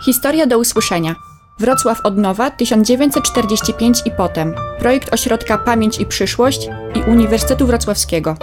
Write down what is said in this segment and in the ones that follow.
Historia do usłyszenia. Wrocław od nowa 1945 i potem. Projekt Ośrodka Pamięć i Przyszłość i Uniwersytetu Wrocławskiego.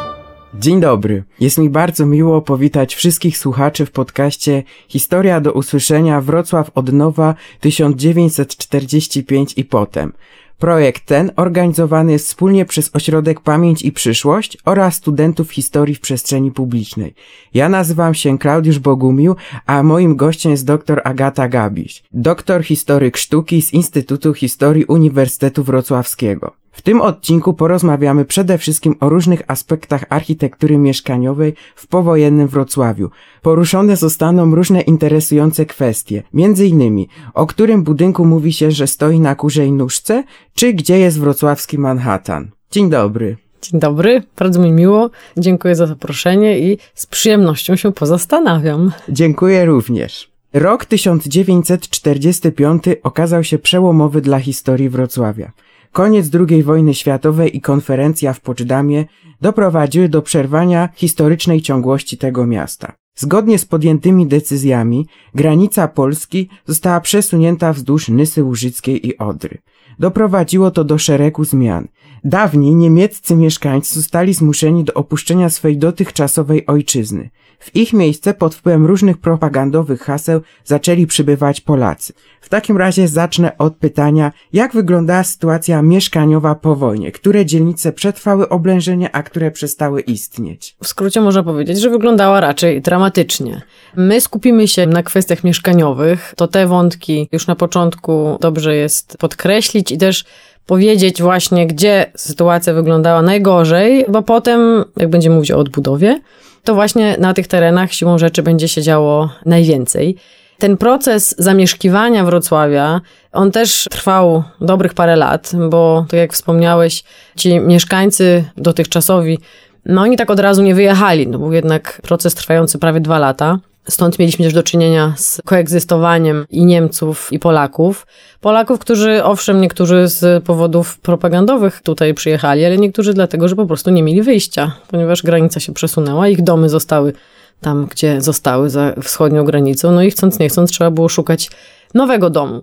Dzień dobry. Jest mi bardzo miło powitać wszystkich słuchaczy w podcaście Historia do usłyszenia Wrocław od nowa 1945 i potem. Projekt ten organizowany jest wspólnie przez Ośrodek Pamięć i Przyszłość oraz studentów historii w przestrzeni publicznej. Ja nazywam się Klaudiusz Bogumił, a moim gościem jest dr Agata Gabiś, doktor historyk sztuki z Instytutu Historii Uniwersytetu Wrocławskiego. W tym odcinku porozmawiamy przede wszystkim o różnych aspektach architektury mieszkaniowej w powojennym Wrocławiu. Poruszone zostaną różne interesujące kwestie, między innymi o którym budynku mówi się, że stoi na kurzej nóżce, czy gdzie jest wrocławski Manhattan. Dzień dobry. Dzień dobry, bardzo mi miło. Dziękuję za zaproszenie i z przyjemnością się pozastanawiam. Dziękuję również. Rok 1945 okazał się przełomowy dla historii Wrocławia. Koniec II wojny światowej i konferencja w Poczdamie doprowadziły do przerwania historycznej ciągłości tego miasta. Zgodnie z podjętymi decyzjami, granica Polski została przesunięta wzdłuż Nysy Łużyckiej i Odry. Doprowadziło to do szeregu zmian. Dawniej niemieccy mieszkańcy zostali zmuszeni do opuszczenia swej dotychczasowej ojczyzny. W ich miejsce pod wpływem różnych propagandowych haseł zaczęli przybywać Polacy. W takim razie zacznę od pytania, jak wyglądała sytuacja mieszkaniowa po wojnie? Które dzielnice przetrwały oblężenie, a które przestały istnieć? W skrócie można powiedzieć, że wyglądała raczej dramatycznie. My skupimy się na kwestiach mieszkaniowych. To te wątki już na początku dobrze jest podkreślić i też powiedzieć właśnie, gdzie sytuacja wyglądała najgorzej, bo potem, jak będziemy mówić o odbudowie, to właśnie na tych terenach siłą rzeczy będzie się działo najwięcej. Ten proces zamieszkiwania Wrocławia, on też trwał dobrych parę lat, bo tak jak wspomniałeś, ci mieszkańcy dotychczasowi, no oni tak od razu nie wyjechali, no był jednak proces trwający prawie dwa lata. Stąd mieliśmy też do czynienia z koegzystowaniem i Niemców, i Polaków. Polaków, którzy owszem, niektórzy z powodów propagandowych tutaj przyjechali, ale niektórzy dlatego, że po prostu nie mieli wyjścia, ponieważ granica się przesunęła, ich domy zostały tam, gdzie zostały za wschodnią granicą, no i chcąc nie chcąc trzeba było szukać nowego domu.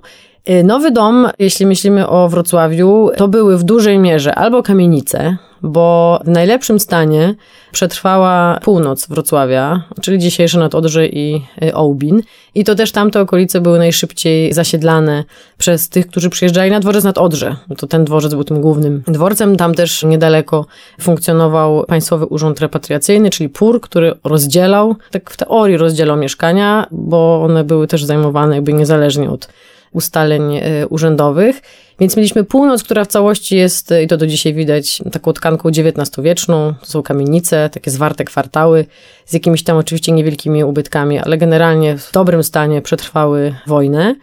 Y, nowy dom, jeśli myślimy o Wrocławiu, to były w dużej mierze albo kamienice, bo w najlepszym stanie przetrwała północ Wrocławia, czyli dzisiejsze Nadodrze i y, Ołbin. I to też tamte okolice były najszybciej zasiedlane przez tych, którzy przyjeżdżali na dworzec Nadodrze. To ten dworzec był tym głównym dworcem. Tam też niedaleko funkcjonował Państwowy Urząd Repatriacyjny, czyli PUR, który rozdzielał, tak w teorii rozdzielał mieszkania, bo one były też zajmowane jakby niezależnie od ustaleń e, urzędowych. Więc mieliśmy północ, która w całości jest, i to do dzisiaj widać, taką tkanką XIX-wieczną. To są kamienice, takie zwarte kwartały, z jakimiś tam oczywiście niewielkimi ubytkami, ale generalnie w dobrym stanie przetrwały wojnę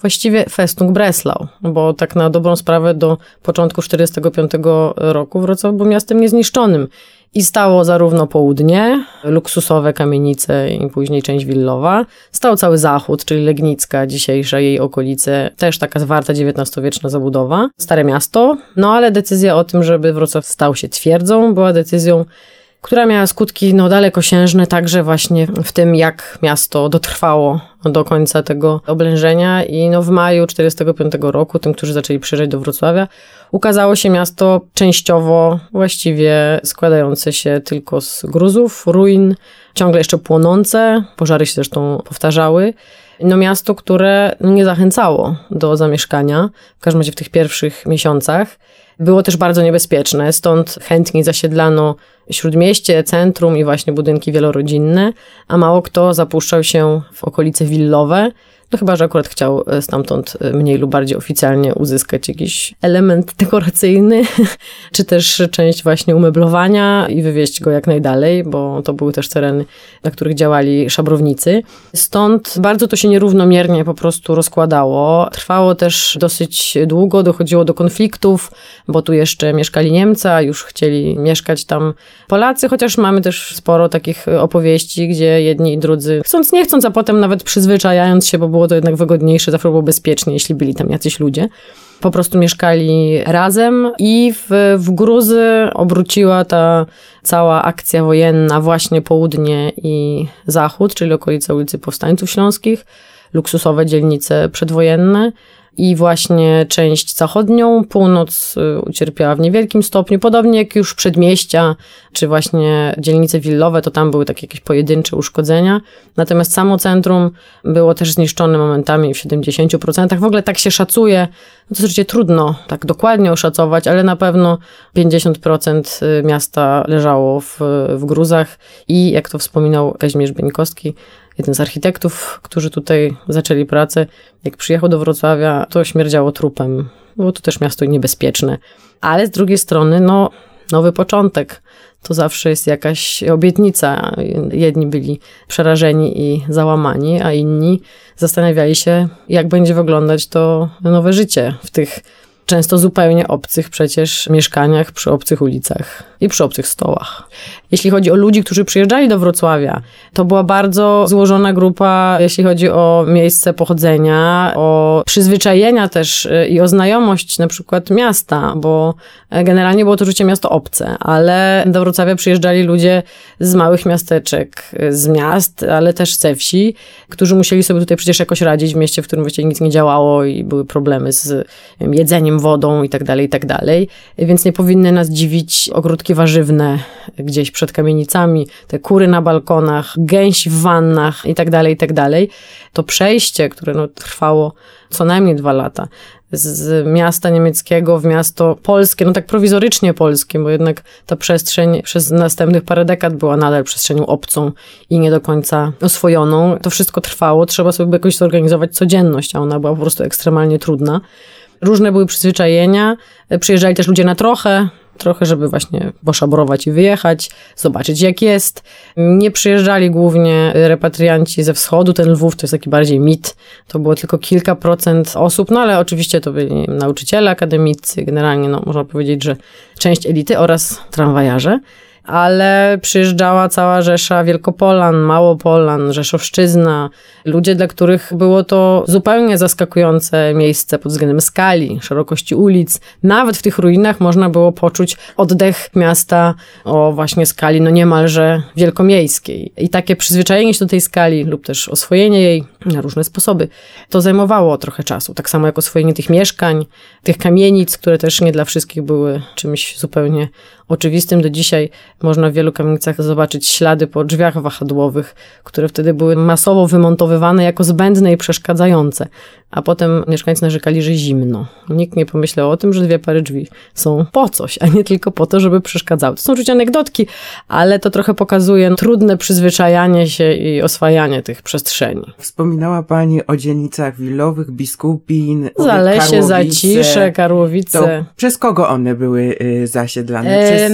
właściwie Festung Breslau, bo tak na dobrą sprawę do początku 1945 roku Wrocław był miastem niezniszczonym. I stało zarówno południe, luksusowe kamienice i później część willowa. Stał cały zachód, czyli Legnicka, dzisiejsze jej okolice, też taka zwarta XIX-wieczna zabudowa. Stare miasto, no ale decyzja o tym, żeby Wrocław stał się twierdzą, była decyzją która miała skutki no, dalekosiężne także właśnie w tym, jak miasto dotrwało do końca tego oblężenia i no, w maju 1945 roku, tym, którzy zaczęli przyjeżdżać do Wrocławia, ukazało się miasto częściowo właściwie składające się tylko z gruzów, ruin, ciągle jeszcze płonące, pożary się zresztą powtarzały. No miasto, które nie zachęcało do zamieszkania, w każdym razie w tych pierwszych miesiącach. Było też bardzo niebezpieczne, stąd chętniej zasiedlano śródmieście, centrum i właśnie budynki wielorodzinne, a mało kto zapuszczał się w okolice willowe, no chyba, że akurat chciał e, stamtąd e, mniej lub bardziej oficjalnie uzyskać jakiś element dekoracyjny, czy też część właśnie umeblowania i wywieźć go jak najdalej, bo to były też tereny, na których działali szabrownicy. Stąd bardzo to się nierównomiernie po prostu rozkładało. Trwało też dosyć długo, dochodziło do konfliktów, bo tu jeszcze mieszkali Niemcy, a już chcieli mieszkać tam Polacy, chociaż mamy też sporo takich opowieści, gdzie jedni i drudzy chcąc nie chcąc, a potem nawet przyzwyczajając się, bo było to jednak wygodniejsze, zawsze było bezpiecznie, jeśli byli tam jacyś ludzie. Po prostu mieszkali razem i w, w Gruzy obróciła ta cała akcja wojenna właśnie południe i zachód, czyli okolice ulicy Powstańców Śląskich luksusowe dzielnice przedwojenne i właśnie część zachodnią, północ y, ucierpiała w niewielkim stopniu, podobnie jak już przedmieścia, czy właśnie dzielnice willowe, to tam były takie jakieś pojedyncze uszkodzenia. Natomiast samo centrum było też zniszczone momentami w 70%. W ogóle tak się szacuje, no to oczywiście trudno tak dokładnie oszacować, ale na pewno 50% y, miasta leżało w, w gruzach i jak to wspominał Kazimierz Bieńkowski, jeden z architektów, którzy tutaj zaczęli pracę, jak przyjechał do Wrocławia, to śmierdziało trupem. Było to też miasto niebezpieczne. Ale z drugiej strony, no, nowy początek. To zawsze jest jakaś obietnica. Jedni byli przerażeni i załamani, a inni zastanawiali się, jak będzie wyglądać to nowe życie w tych często zupełnie obcych przecież mieszkaniach, przy obcych ulicach i przy obcych stołach. Jeśli chodzi o ludzi, którzy przyjeżdżali do Wrocławia, to była bardzo złożona grupa, jeśli chodzi o miejsce pochodzenia, o przyzwyczajenia też y, i o znajomość na przykład miasta, bo generalnie było to życie miasto obce, ale do Wrocławia przyjeżdżali ludzie z małych miasteczek, z miast, ale też ze wsi, którzy musieli sobie tutaj przecież jakoś radzić w mieście, w którym właściwie nic nie działało i były problemy z jedzeniem, wodą i tak dalej, i tak. Więc nie powinny nas dziwić ogródki warzywne gdzieś przed kamienicami, te kury na balkonach, gęś w wannach i tak dalej, i dalej. To przejście, które no, trwało co najmniej dwa lata, z miasta niemieckiego w miasto polskie, no tak prowizorycznie polskie, bo jednak ta przestrzeń przez następnych parę dekad była nadal przestrzenią obcą i nie do końca oswojoną. To wszystko trwało, trzeba sobie jakoś zorganizować codzienność, a ona była po prostu ekstremalnie trudna. Różne były przyzwyczajenia, przyjeżdżali też ludzie na trochę, trochę, żeby właśnie poszabrować i wyjechać, zobaczyć jak jest. Nie przyjeżdżali głównie repatrianci ze wschodu, ten Lwów to jest taki bardziej mit, to było tylko kilka procent osób, no ale oczywiście to byli nauczyciele akademicy, generalnie no, można powiedzieć, że część elity oraz tramwajarze ale przyjeżdżała cała Rzesza Wielkopolan, Małopolan, Rzeszowszczyzna, ludzie, dla których było to zupełnie zaskakujące miejsce pod względem skali, szerokości ulic. Nawet w tych ruinach można było poczuć oddech miasta o właśnie skali no niemalże wielkomiejskiej. I takie przyzwyczajenie się do tej skali lub też oswojenie jej na różne sposoby, to zajmowało trochę czasu. Tak samo jak oswojenie tych mieszkań, tych kamienic, które też nie dla wszystkich były czymś zupełnie oczywistym. Do dzisiaj można w wielu kamienicach zobaczyć ślady po drzwiach wahadłowych, które wtedy były masowo wymontowywane jako zbędne i przeszkadzające. A potem mieszkańcy narzekali, że zimno. Nikt nie pomyślał o tym, że dwie pary drzwi są po coś, a nie tylko po to, żeby przeszkadzały. To są oczywiście anegdotki, ale to trochę pokazuje trudne przyzwyczajanie się i oswajanie tych przestrzeni. Wspominała Pani o dzielnicach willowych, biskupin, Zalesie, Zacisze, Karłowice. To przez kogo one były y, zasiedlane? Przez...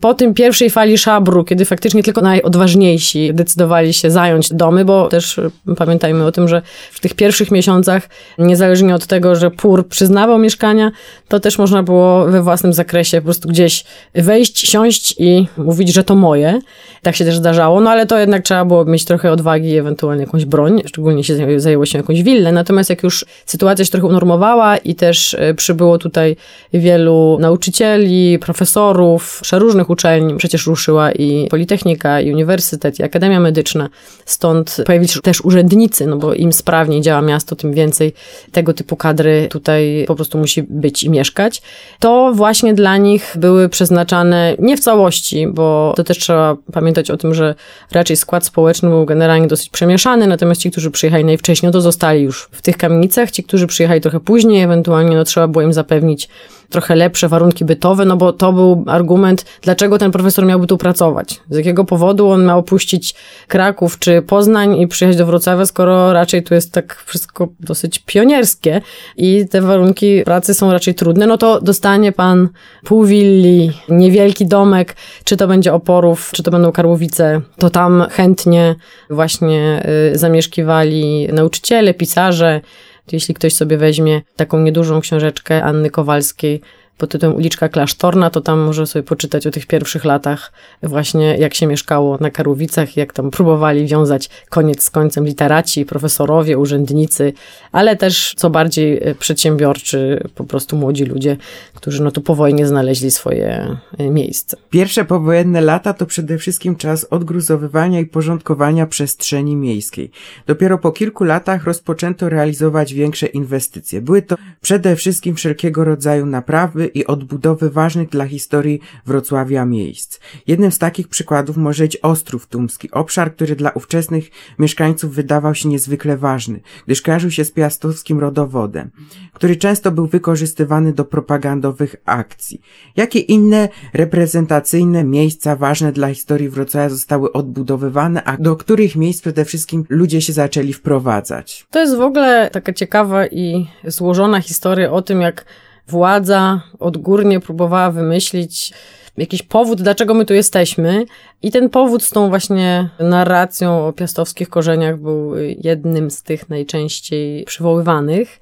Po tym pierwszej fali szabru, kiedy faktycznie tylko najodważniejsi decydowali się zająć domy, bo też pamiętajmy o tym, że w tych pierwszych miesiącach niezależnie od tego, że PUR przyznawał mieszkania, to też można było we własnym zakresie po prostu gdzieś wejść, siąść i mówić, że to moje. Tak się też zdarzało, no ale to jednak trzeba było mieć trochę odwagi, ewentualnie jakąś broń, szczególnie się zajęło się jakąś willę. Natomiast jak już sytuacja się trochę unormowała i też e, przybyło tutaj wielu nauczycieli, profesorów, różnych uczelni, przecież ruszyła i Politechnika, i Uniwersytet, i Akademia Medyczna. Stąd pojawili się też urzędnicy, no bo im sprawniej działa miasto, tym więcej więcej tego typu kadry tutaj po prostu musi być i mieszkać, to właśnie dla nich były przeznaczane nie w całości, bo to też trzeba pamiętać o tym, że raczej skład społeczny był generalnie dosyć przemieszany, natomiast ci, którzy przyjechali najwcześniej, no to zostali już w tych kamienicach, ci, którzy przyjechali trochę później, ewentualnie no trzeba było im zapewnić trochę lepsze warunki bytowe, no bo to był argument, dlaczego ten profesor miałby tu pracować. Z jakiego powodu on miał opuścić Kraków czy Poznań i przyjechać do Wrocławia, skoro raczej tu jest tak wszystko dosyć pionierskie i te warunki pracy są raczej trudne, no to dostanie pan pół willi, niewielki domek, czy to będzie Oporów, czy to będą Karłowice, to tam chętnie właśnie y, zamieszkiwali nauczyciele, pisarze, jeśli ktoś sobie weźmie taką niedużą książeczkę Anny Kowalskiej, pod tytułem Uliczka Klasztorna, to tam może sobie poczytać o tych pierwszych latach właśnie jak się mieszkało na Karłowicach, jak tam próbowali wiązać koniec z końcem literaci, profesorowie, urzędnicy, ale też co bardziej e, przedsiębiorczy, po prostu młodzi ludzie, którzy no tu po wojnie znaleźli swoje e, miejsce. Pierwsze powojenne lata to przede wszystkim czas odgruzowywania i porządkowania przestrzeni miejskiej. Dopiero po kilku latach rozpoczęto realizować większe inwestycje. Były to przede wszystkim wszelkiego rodzaju naprawy i odbudowy ważnych dla historii Wrocławia miejsc. Jednym z takich przykładów może być Ostrów Tumski, obszar, który dla ówczesnych mieszkańców wydawał się niezwykle ważny, gdyż kojarzył się z piastowskim rodowodem, który często był wykorzystywany do propagandowych akcji. Jakie inne reprezentacyjne miejsca ważne dla historii Wrocławia zostały odbudowywane, a do których miejsc przede wszystkim ludzie się zaczęli wprowadzać? To jest w ogóle taka ciekawa i złożona historia o tym, jak władza odgórnie próbowała wymyślić jakiś powód, dlaczego my tu jesteśmy. I ten powód z tą właśnie narracją o piastowskich korzeniach był jednym z tych najczęściej przywoływanych.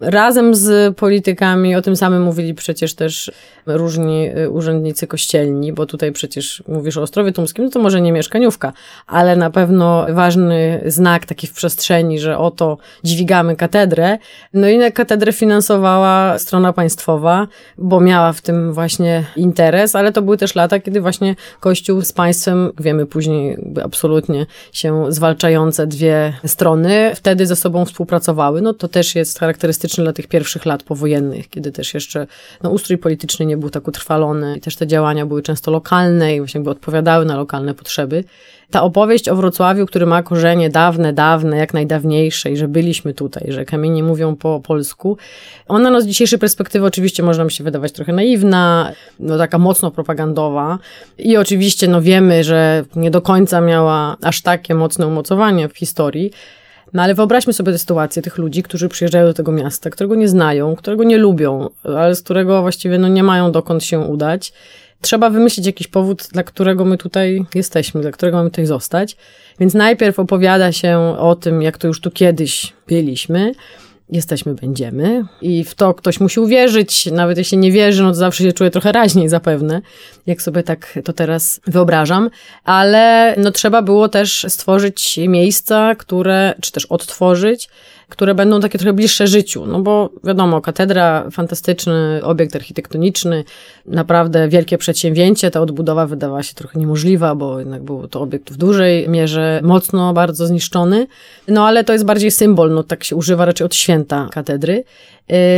Razem z politykami, o tym samym mówili przecież też różni y, urzędnicy kościelni, bo tutaj przecież mówisz o Ostrowie Tumskim, no to może nie mieszkaniówka, ale na pewno ważny znak taki w przestrzeni, że oto dźwigamy katedrę. No i katedrę finansowała strona państwowa, bo miała w tym właśnie interes, ale to były też lata, kiedy właśnie Kościół z państwem, wiemy później absolutnie się zwalczające dwie strony, wtedy ze sobą współpracowały. No to też jest charakterystyczne dla tych pierwszych lat powojennych, kiedy też jeszcze no, ustrój polityczny nie był tak utrwalony i też te działania były często lokalne i właśnie jakby odpowiadały na lokalne potrzeby. Ta opowieść o Wrocławiu, który ma korzenie dawne, dawne, jak najdawniejsze i że byliśmy tutaj, że kamienie mówią po polsku, ona no z dzisiejszej perspektywy oczywiście może nam się wydawać trochę naiwna, no taka mocno propagandowa i oczywiście no wiemy, że nie do końca miała aż takie mocne umocowanie w historii, no ale wyobraźmy sobie tę sytuację tych ludzi, którzy przyjeżdżają do tego miasta, którego nie znają, którego nie lubią, ale z którego właściwie no, nie mają dokąd się udać. Trzeba wymyślić jakiś powód, dla którego my tutaj jesteśmy, dla którego mamy tutaj zostać. Więc najpierw opowiada się o tym, jak to już tu kiedyś byliśmy, jesteśmy, będziemy. I w to ktoś musi uwierzyć, nawet jeśli nie wierzy, no to zawsze się czuje trochę raźniej zapewne, jak sobie tak to teraz wyobrażam. Ale no trzeba było też stworzyć miejsca, które, czy też odtworzyć, które będą takie trochę bliższe życiu. No bo wiadomo, katedra, fantastyczny obiekt architektoniczny, naprawdę wielkie przedsięwzięcie. Ta odbudowa wydawała się trochę niemożliwa, bo jednak był to obiekt w dużej mierze mocno bardzo zniszczony. No ale to jest bardziej symbol, no tak się używa raczej od święta katedry.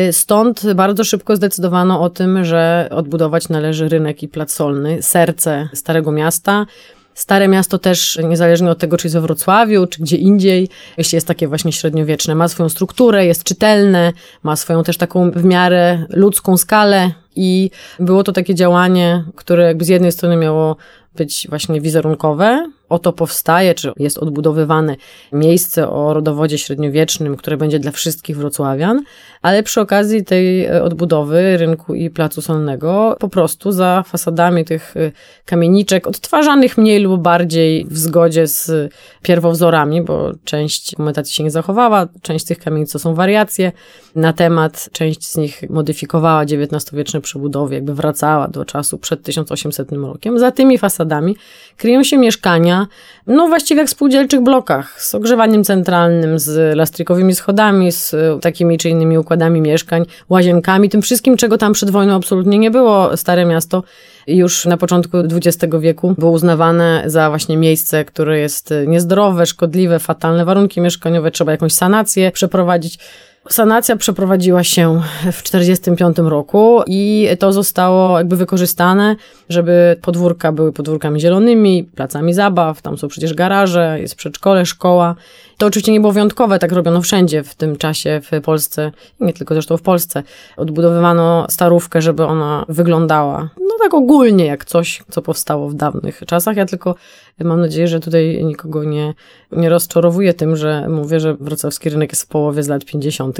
Y, stąd bardzo szybko zdecydowano o tym, że odbudować należy rynek i plac solny, serce Starego Miasta. Stare miasto też, niezależnie od tego, czy jest we Wrocławiu, czy gdzie indziej, jeśli jest takie właśnie średniowieczne, ma swoją strukturę, jest czytelne, ma swoją też taką w miarę ludzką skalę i było to takie działanie, które jakby z jednej strony miało być właśnie wizerunkowe. Oto powstaje, czy jest odbudowywane miejsce o rodowodzie średniowiecznym, które będzie dla wszystkich wrocławian, ale przy okazji tej e, odbudowy rynku i placu solnego po prostu za fasadami tych e, kamieniczek, odtwarzanych mniej lub bardziej w zgodzie z pierwowzorami, bo część dokumentacji się nie zachowała, część tych kamienic to są wariacje na temat, część z nich modyfikowała XIX-wieczne przebudowy, jakby wracała do czasu przed 1800 rokiem. Za tymi fasadami kryją się mieszkania, no właściwie jak w spółdzielczych blokach, z ogrzewaniem centralnym, z lastrikowymi schodami, z takimi czy innymi układami mieszkań, łazienkami, tym wszystkim, czego tam przed wojną absolutnie nie było. Stare miasto już na początku XX wieku było uznawane za właśnie miejsce, które jest niezdrowe, szkodliwe, fatalne warunki mieszkaniowe, trzeba jakąś sanację przeprowadzić. Sanacja przeprowadziła się w 1945 roku i to zostało jakby wykorzystane, żeby podwórka były podwórkami zielonymi, placami zabaw, tam są przecież garaże, jest przedszkole, szkoła. To oczywiście nie było wyjątkowe, tak robiono wszędzie w tym czasie w Polsce, nie tylko zresztą w Polsce. Odbudowywano starówkę, żeby ona wyglądała, no tak ogólnie, jak coś, co powstało w dawnych czasach. Ja tylko Mam nadzieję, że tutaj nikogo nie, nie rozczarowuję tym, że mówię, że wrocławski rynek jest w połowie z lat 50.,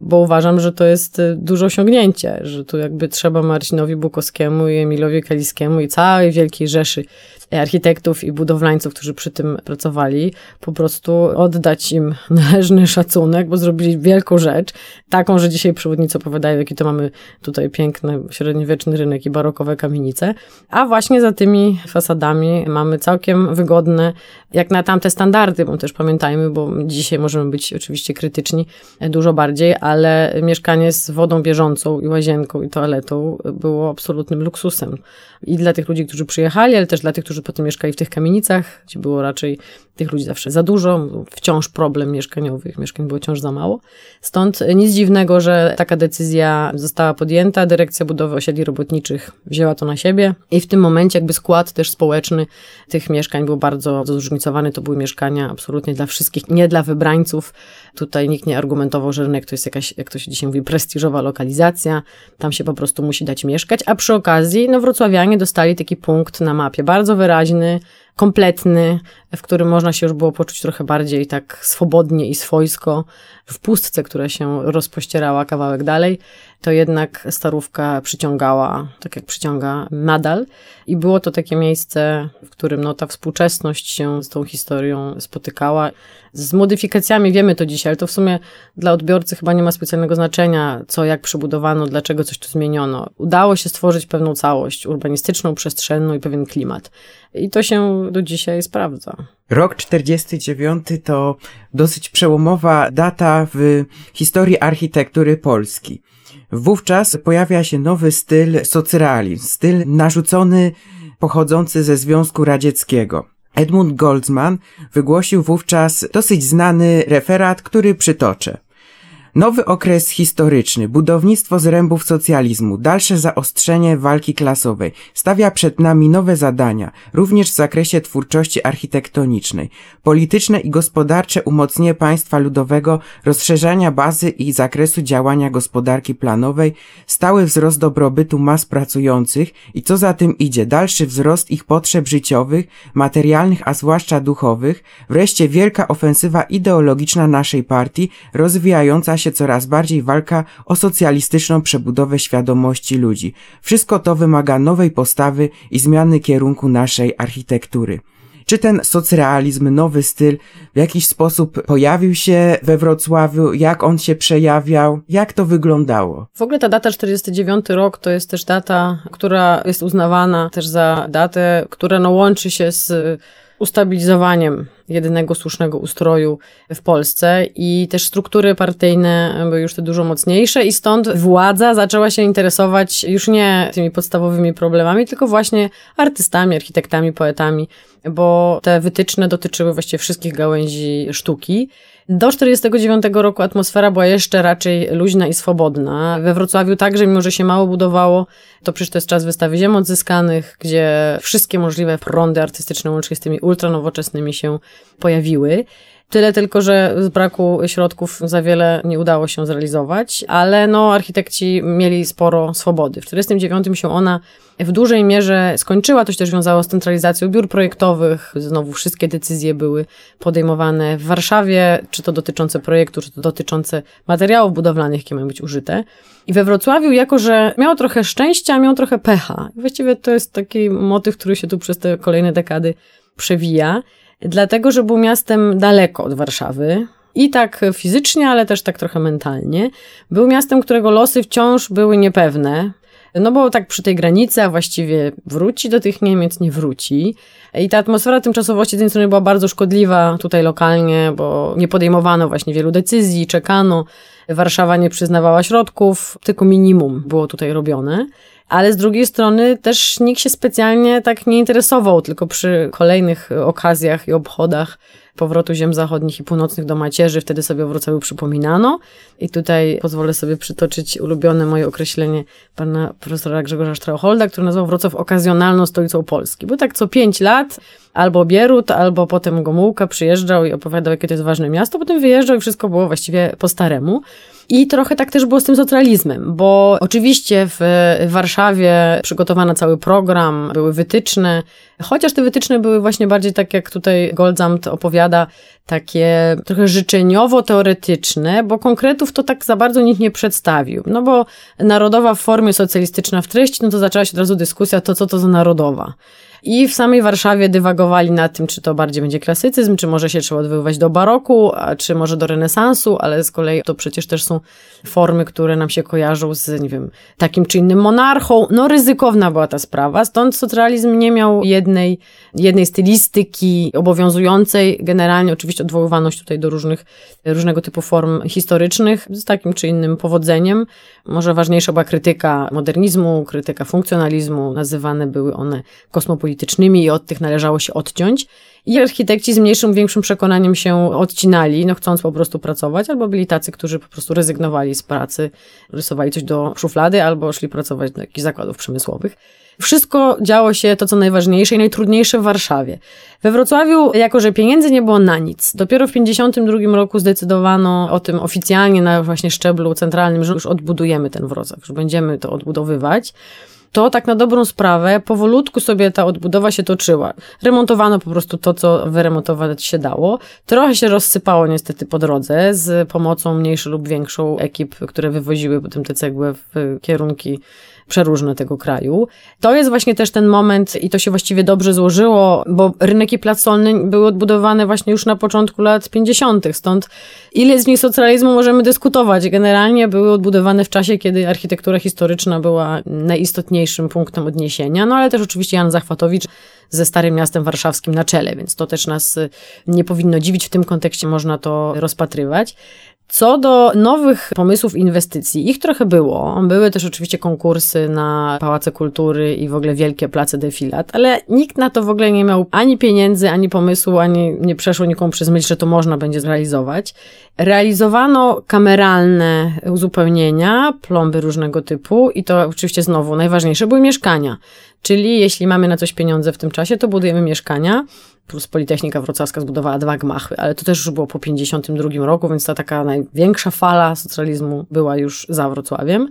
bo uważam, że to jest y, duże osiągnięcie, że tu jakby trzeba Marcinowi Bukowskiemu i Emilowi Kaliskiemu i całej wielkiej rzeszy architektów i budowlańców, którzy przy tym pracowali, po prostu oddać im należny szacunek, bo zrobili wielką rzecz, taką, że dzisiaj przewodnicy opowiadają, jaki to mamy tutaj piękny średniowieczny rynek i barokowe kamienice, a właśnie za tymi fasadami mamy całkiem wygodne, jak na tamte standardy, bo też pamiętajmy, bo dzisiaj możemy być oczywiście krytyczni dużo bardziej, ale mieszkanie z wodą bieżącą i łazienką i toaletą było absolutnym luksusem. I dla tych ludzi, którzy przyjechali, ale też dla tych, którzy potem mieszkali w tych kamienicach, gdzie było raczej tych ludzi zawsze za dużo, wciąż problem mieszkaniowych, mieszkań było wciąż za mało. Stąd nic dziwnego, że taka decyzja została podjęta. Dyrekcja Budowy Osiedli Robotniczych wzięła to na siebie i w tym momencie jakby skład też społeczny tych mieszkań był bardzo zróżnicowany. To były mieszkania absolutnie dla wszystkich, nie dla wybrańców. Tutaj nikt nie argumentował, że rynek to jest jakaś, jak to się dzisiaj mówi, prestiżowa lokalizacja. Tam się po prostu musi dać mieszkać. A przy okazji, no wrocławianie dostali taki punkt na mapie, bardzo wyraźny, kompletny, w którym można się już było poczuć trochę bardziej tak swobodnie i swojsko, w pustce, która się rozpościerała kawałek dalej, to jednak starówka przyciągała, tak jak przyciąga nadal. I było to takie miejsce, w którym no, ta współczesność się z tą historią spotykała. Z modyfikacjami wiemy to dzisiaj, ale to w sumie dla odbiorcy chyba nie ma specjalnego znaczenia, co jak przebudowano, dlaczego coś tu zmieniono. Udało się stworzyć pewną całość urbanistyczną, przestrzenną i pewien klimat. I to się do dzisiaj sprawdza. Rok 49 to dosyć przełomowa data w historii architektury Polski. Wówczas pojawia się nowy styl socrealizm, styl narzucony pochodzący ze Związku Radzieckiego. Edmund Goldsman wygłosił wówczas dosyć znany referat, który przytoczę. Nowy okres historyczny, budownictwo zrębów socjalizmu, dalsze zaostrzenie walki klasowej. Stawia przed nami nowe zadania, również w zakresie twórczości architektonicznej, polityczne i gospodarcze umocnienie państwa ludowego, rozszerzania bazy i zakresu działania gospodarki planowej, stały wzrost dobrobytu mas pracujących i co za tym idzie, dalszy wzrost ich potrzeb życiowych, materialnych, a zwłaszcza duchowych, wreszcie wielka ofensywa ideologiczna naszej partii, rozwijająca się się coraz bardziej walka o socjalistyczną przebudowę świadomości ludzi. Wszystko to wymaga nowej postawy i zmiany kierunku naszej architektury. Czy ten socrealizm, nowy styl w jakiś sposób pojawił się we Wrocławiu? Jak on się przejawiał? Jak to wyglądało? W ogóle ta data 49 rok to jest też data, która jest uznawana też za datę, która no łączy się z ustabilizowaniem jedynego słusznego ustroju w Polsce i też struktury partyjne były już te dużo mocniejsze i stąd władza zaczęła się interesować już nie tymi podstawowymi problemami, tylko właśnie artystami, architektami, poetami, bo te wytyczne dotyczyły właściwie wszystkich gałęzi sztuki. Do 49 roku atmosfera była jeszcze raczej luźna i swobodna. We Wrocławiu także, mimo że się mało budowało, to przecież to jest czas wystawy ziem odzyskanych, gdzie wszystkie możliwe prądy artystyczne, łącznie z tymi ultranowoczesnymi się pojawiły. Tyle tylko, że z braku środków za wiele nie udało się zrealizować, ale no, architekci mieli sporo swobody. W 1949 się ona w dużej mierze skończyła. To się też wiązało z centralizacją biur projektowych. Znowu wszystkie decyzje były podejmowane w Warszawie, czy to dotyczące projektu, czy to dotyczące materiałów budowlanych, jakie mają być użyte. I we Wrocławiu, jako że miało trochę szczęścia, miało trochę pecha. Właściwie to jest taki motyw, który się tu przez te kolejne dekady przewija dlatego że był miastem daleko od Warszawy. I tak fizycznie, ale też tak trochę mentalnie. Był miastem, którego losy wciąż były niepewne. No bo tak przy tej granicy, a właściwie wróci do tych Niemiec, nie wróci. I ta atmosfera tymczasowości z jednej strony była bardzo szkodliwa tutaj lokalnie, bo nie podejmowano właśnie wielu decyzji, czekano. Warszawa nie przyznawała środków, tylko minimum było tutaj robione ale z drugiej strony też nikt się specjalnie tak nie interesował, tylko przy kolejnych okazjach i obchodach powrotu ziem zachodnich i północnych do macierzy, wtedy sobie o Wrocławiu przypominano. I tutaj pozwolę sobie przytoczyć ulubione moje określenie pana profesora Grzegorza Straucholda, który nazwał Wrocław okazjonalną stolicą Polski. Bo tak co pięć lat albo Bierut, albo potem Gomułka przyjeżdżał i opowiadał, jakie to jest ważne miasto, potem wyjeżdżał i wszystko było właściwie po staremu. I trochę tak też było z tym socjalizmem, bo oczywiście w Warszawie przygotowano cały program, były wytyczne, Chociaż te wytyczne były właśnie bardziej tak, jak tutaj Goldsamt opowiada, takie trochę życzeniowo-teoretyczne, bo konkretów to tak za bardzo nikt nie przedstawił. No bo narodowa w formie socjalistyczna w treści, no to zaczęła się od razu dyskusja, to co to za narodowa. I w samej Warszawie dywagowali nad tym, czy to bardziej będzie klasycyzm, czy może się trzeba odwoływać do baroku, a czy może do renesansu, ale z kolei to przecież też są formy, które nam się kojarzą z, nie wiem, takim czy innym monarchą. No ryzykowna była ta sprawa, stąd socrealizm nie miał jednej, jednej stylistyki obowiązującej. Generalnie oczywiście odwoływano się tutaj do różnych, różnego typu form historycznych z takim czy innym powodzeniem. Może ważniejsza była krytyka modernizmu, krytyka funkcjonalizmu, nazywane były one kosmopolitycznymi politycznymi i od tych należało się odciąć. I architekci z mniejszym, większym przekonaniem się odcinali, no chcąc po prostu pracować, albo byli tacy, którzy po prostu rezygnowali z pracy, rysowali coś do szuflady, albo szli pracować do jakichś zakładów przemysłowych. Wszystko działo się to, co najważniejsze i najtrudniejsze w Warszawie. We Wrocławiu, jako że pieniędzy nie było na nic, dopiero w 1952 roku zdecydowano o tym oficjalnie na właśnie szczeblu centralnym, że już odbudujemy ten Wrocław, że będziemy to odbudowywać to tak na dobrą sprawę powolutku sobie ta odbudowa się toczyła. Remontowano po prostu to, co wyremontować się dało. Trochę się rozsypało niestety po drodze z pomocą mniejszą lub większą ekip, które wywoziły potem te cegły w kierunki przeróżne tego kraju. To jest właśnie też ten moment i to się właściwie dobrze złożyło, bo rynek i plac solny były odbudowane właśnie już na początku lat 50., stąd ile z nich socjalizmu możemy dyskutować. Generalnie były odbudowane w czasie, kiedy architektura historyczna była najistotniejszym punktem odniesienia, no ale też oczywiście Jan Zachwatowicz ze Starym Miastem Warszawskim na czele, więc to też nas nie powinno dziwić, w tym kontekście można to rozpatrywać. Co do nowych pomysłów inwestycji, ich trochę było. Były też oczywiście konkursy na pałace kultury i w ogóle wielkie place defilat, ale nikt na to w ogóle nie miał ani pieniędzy, ani pomysłu, ani nie przeszło nikomu przez myśl, że to można będzie zrealizować. Realizowano kameralne uzupełnienia, plomby różnego typu i to oczywiście znowu najważniejsze były mieszkania. Czyli jeśli mamy na coś pieniądze w tym czasie, to budujemy mieszkania plus Politechnika Wrocławska zbudowała dwa gmachy, ale to też już było po 52 roku, więc ta taka największa fala socjalizmu była już za Wrocławiem.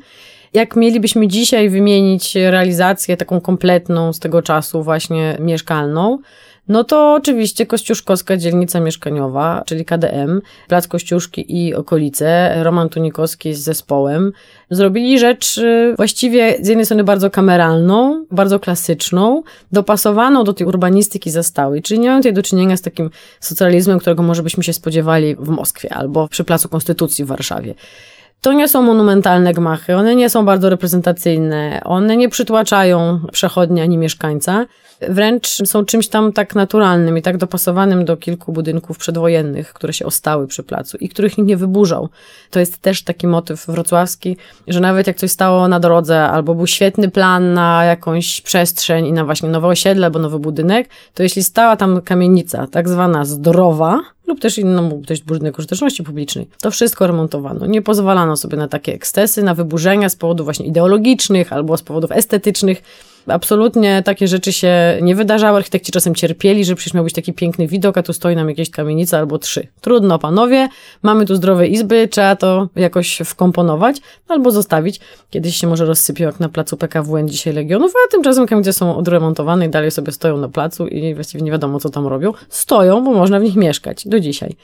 Jak mielibyśmy dzisiaj wymienić realizację taką kompletną z tego czasu właśnie mieszkalną, no to oczywiście Kościuszkowska dzielnica mieszkaniowa, czyli KDM, Plac Kościuszki i okolice, Roman Tunikowski z zespołem, zrobili rzecz y, właściwie z jednej strony bardzo kameralną, bardzo klasyczną, dopasowaną do tej urbanistyki zastałej, czyli nie mają tutaj do czynienia z takim socjalizmem, którego może byśmy się spodziewali w Moskwie albo przy Placu Konstytucji w Warszawie. To nie są monumentalne gmachy, one nie są bardzo reprezentacyjne, one nie przytłaczają przechodnia ani mieszkańca, wręcz są czymś tam tak naturalnym i tak dopasowanym do kilku budynków przedwojennych, które się ostały przy placu i których nikt nie wyburzał. To jest też taki motyw wrocławski, że nawet jak coś stało na drodze, albo był świetny plan na jakąś przestrzeń i na właśnie nowe osiedle albo nowy budynek, to jeśli stała tam kamienica, tak zwana zdrowa, lub też inną, być budynek użyteczności publicznej. To wszystko remontowano. Nie pozwalano sobie na takie ekscesy, na wyburzenia z powodów właśnie ideologicznych albo z powodów estetycznych. Absolutnie takie rzeczy się nie wydarzały. Architekci czasem cierpieli, że przecież miał być taki piękny widok, a tu stoi nam jakieś kamienica albo trzy. Trudno, panowie, mamy tu zdrowe izby, trzeba to jakoś wkomponować albo zostawić. Kiedyś się może rozsypie jak na placu PKWN dzisiaj Legionów, a tymczasem kamienice są odremontowane i dalej sobie stoją na placu i właściwie nie wiadomo, co tam robią. Stoją, bo można w nich mieszkać do dzisiaj.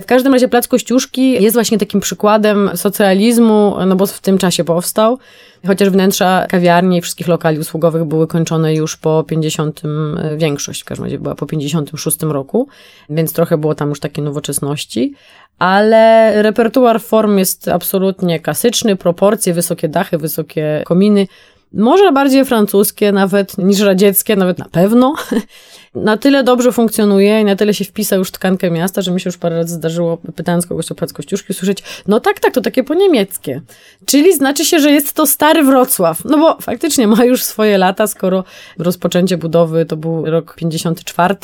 W każdym razie Plac Kościuszki jest właśnie takim przykładem socjalizmu, no bo w tym czasie powstał. Chociaż wnętrza kawiarni i wszystkich lokali usługowych były kończone już po 50, e, większość w każdym razie była po 56 roku, więc trochę było tam już takiej nowoczesności. Ale repertuar form jest absolutnie klasyczny, proporcje, wysokie dachy, wysokie kominy, może bardziej francuskie nawet niż radzieckie, nawet na pewno. na tyle dobrze funkcjonuje i na tyle się wpisa już tkankę miasta, że mi się już parę razy zdarzyło, pytając kogoś o plac Kościuszki, słyszeć, no tak, tak, to takie po niemieckie. Czyli znaczy się, że jest to stary Wrocław. No bo faktycznie ma już swoje lata, skoro rozpoczęcie budowy to był rok 54,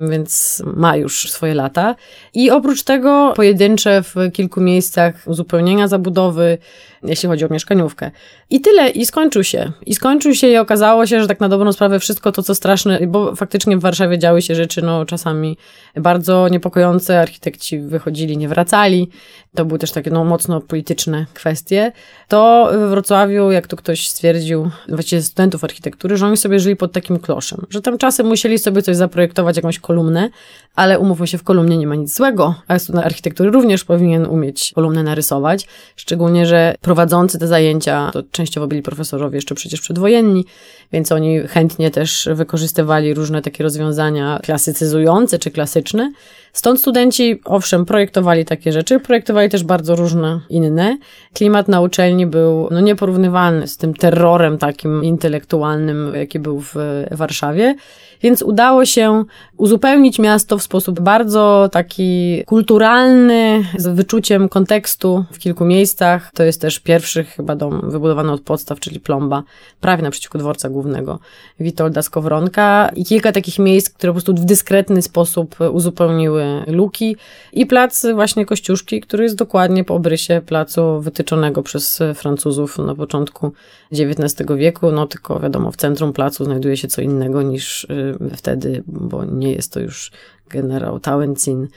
więc ma już swoje lata. I oprócz tego pojedyncze w kilku miejscach uzupełnienia zabudowy, jeśli chodzi o mieszkaniówkę. I tyle, i skończył się. I skończył się i okazało się, że tak na dobrą sprawę wszystko to, co straszne, bo faktycznie w Warszawie działy się rzeczy, no czasami bardzo niepokojące, architekci wychodzili, nie wracali. To były też takie no, mocno polityczne kwestie. To we Wrocławiu, jak to ktoś stwierdził, właściwie studentów architektury, że oni sobie żyli pod takim kloszem, że tam czasem musieli sobie coś zaprojektować, jakąś kolumnę, ale umówmy się, w kolumnie nie ma nic złego, a student architektury również powinien umieć kolumnę narysować, szczególnie, że prowadzący te zajęcia to częściowo byli profesorowie jeszcze przecież przedwojenni, więc oni chętnie też wykorzystywali różne takie rozwiązania klasycyzujące czy klasyczne. Stąd studenci, owszem, projektowali takie rzeczy, projektowali też bardzo różne inne. Klimat na uczelni był no, nieporównywalny z tym terrorem takim intelektualnym, jaki był w Warszawie. Więc udało się uzupełnić miasto w sposób bardzo taki kulturalny, z wyczuciem kontekstu w kilku miejscach. To jest też pierwszy chyba dom wybudowany od podstaw, czyli plomba, prawie naprzeciwko dworca głównego Witolda Skowronka. I kilka takich miejsc, które po prostu w dyskretny sposób uzupełniły luki. I plac właśnie Kościuszki, który jest dokładnie po obrysie placu wytyczonego przez Francuzów na początku XIX wieku, no tylko wiadomo, w centrum placu znajduje się co innego niż y, wtedy, bo nie jest to już generał Tałęcin.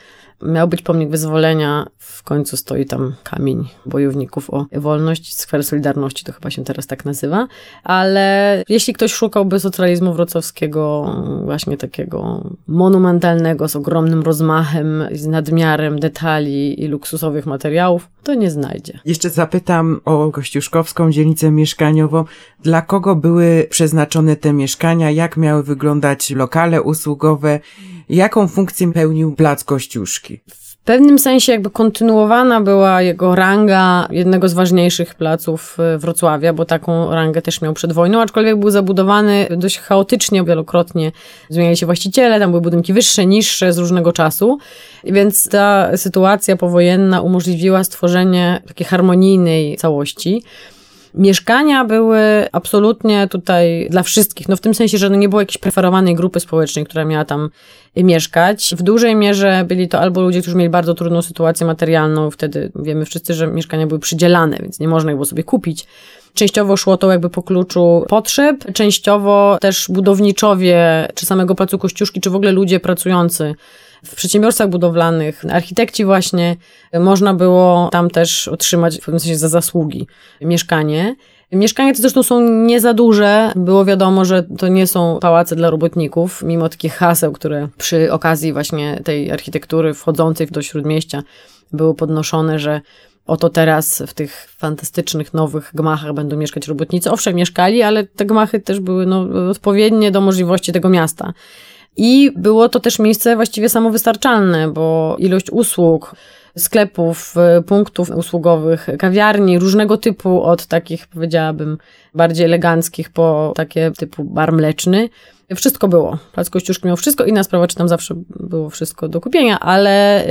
Miał być pomnik wyzwolenia, w końcu stoi tam kamień bojowników o wolność, skwer Solidarności, to chyba się teraz tak nazywa, ale jeśli ktoś szukałby socjalizmu wrocławskiego, właśnie takiego monumentalnego, z ogromnym rozmachem, z nadmiarem detali i luksusowych materiałów, to nie znajdzie. Jeszcze zapytam o Kościuszkowską dzielnicę mieszkaniową. Dla kogo były przeznaczone te mieszkania? Jak miały wyglądać lokale usługowe? Jaką funkcję pełnił plac Kościuszki? W pewnym sensie jakby kontynuowana była jego ranga jednego z ważniejszych placów e, Wrocławia, bo taką rangę też miał przed wojną, aczkolwiek był zabudowany dość chaotycznie, wielokrotnie zmieniali się właściciele, tam były budynki wyższe, niższe z różnego czasu, więc ta sytuacja powojenna umożliwiła stworzenie takiej harmonijnej całości. Mieszkania były absolutnie tutaj dla wszystkich, no w tym sensie, że nie było jakiejś preferowanej grupy społecznej, która miała tam mieszkać. W dużej mierze byli to albo ludzie, którzy mieli bardzo trudną sytuację materialną, wtedy wiemy wszyscy, że mieszkania były przydzielane, więc nie można ich było sobie kupić. Częściowo szło to jakby po kluczu potrzeb, częściowo też budowniczowie, czy samego placu Kościuszki, czy w ogóle ludzie pracujący w przedsiębiorstwach budowlanych, architekci właśnie, można było tam też otrzymać w pewnym sensie za zasługi mieszkanie. Mieszkania te zresztą są nie za duże. Było wiadomo, że to nie są pałace dla robotników, mimo takich haseł, które przy okazji właśnie tej architektury wchodzącej do śródmieścia były podnoszone, że oto teraz w tych fantastycznych nowych gmachach będą mieszkać robotnicy. Owszem, mieszkali, ale te gmachy też były no, odpowiednie do możliwości tego miasta. I było to też miejsce właściwie samowystarczalne, bo ilość usług, sklepów, punktów usługowych, kawiarni różnego typu, od takich powiedziałabym bardziej eleganckich po takie typu bar mleczny, wszystko było. Plac Kościuszki miał wszystko. Inna sprawa, czy tam zawsze było wszystko do kupienia, ale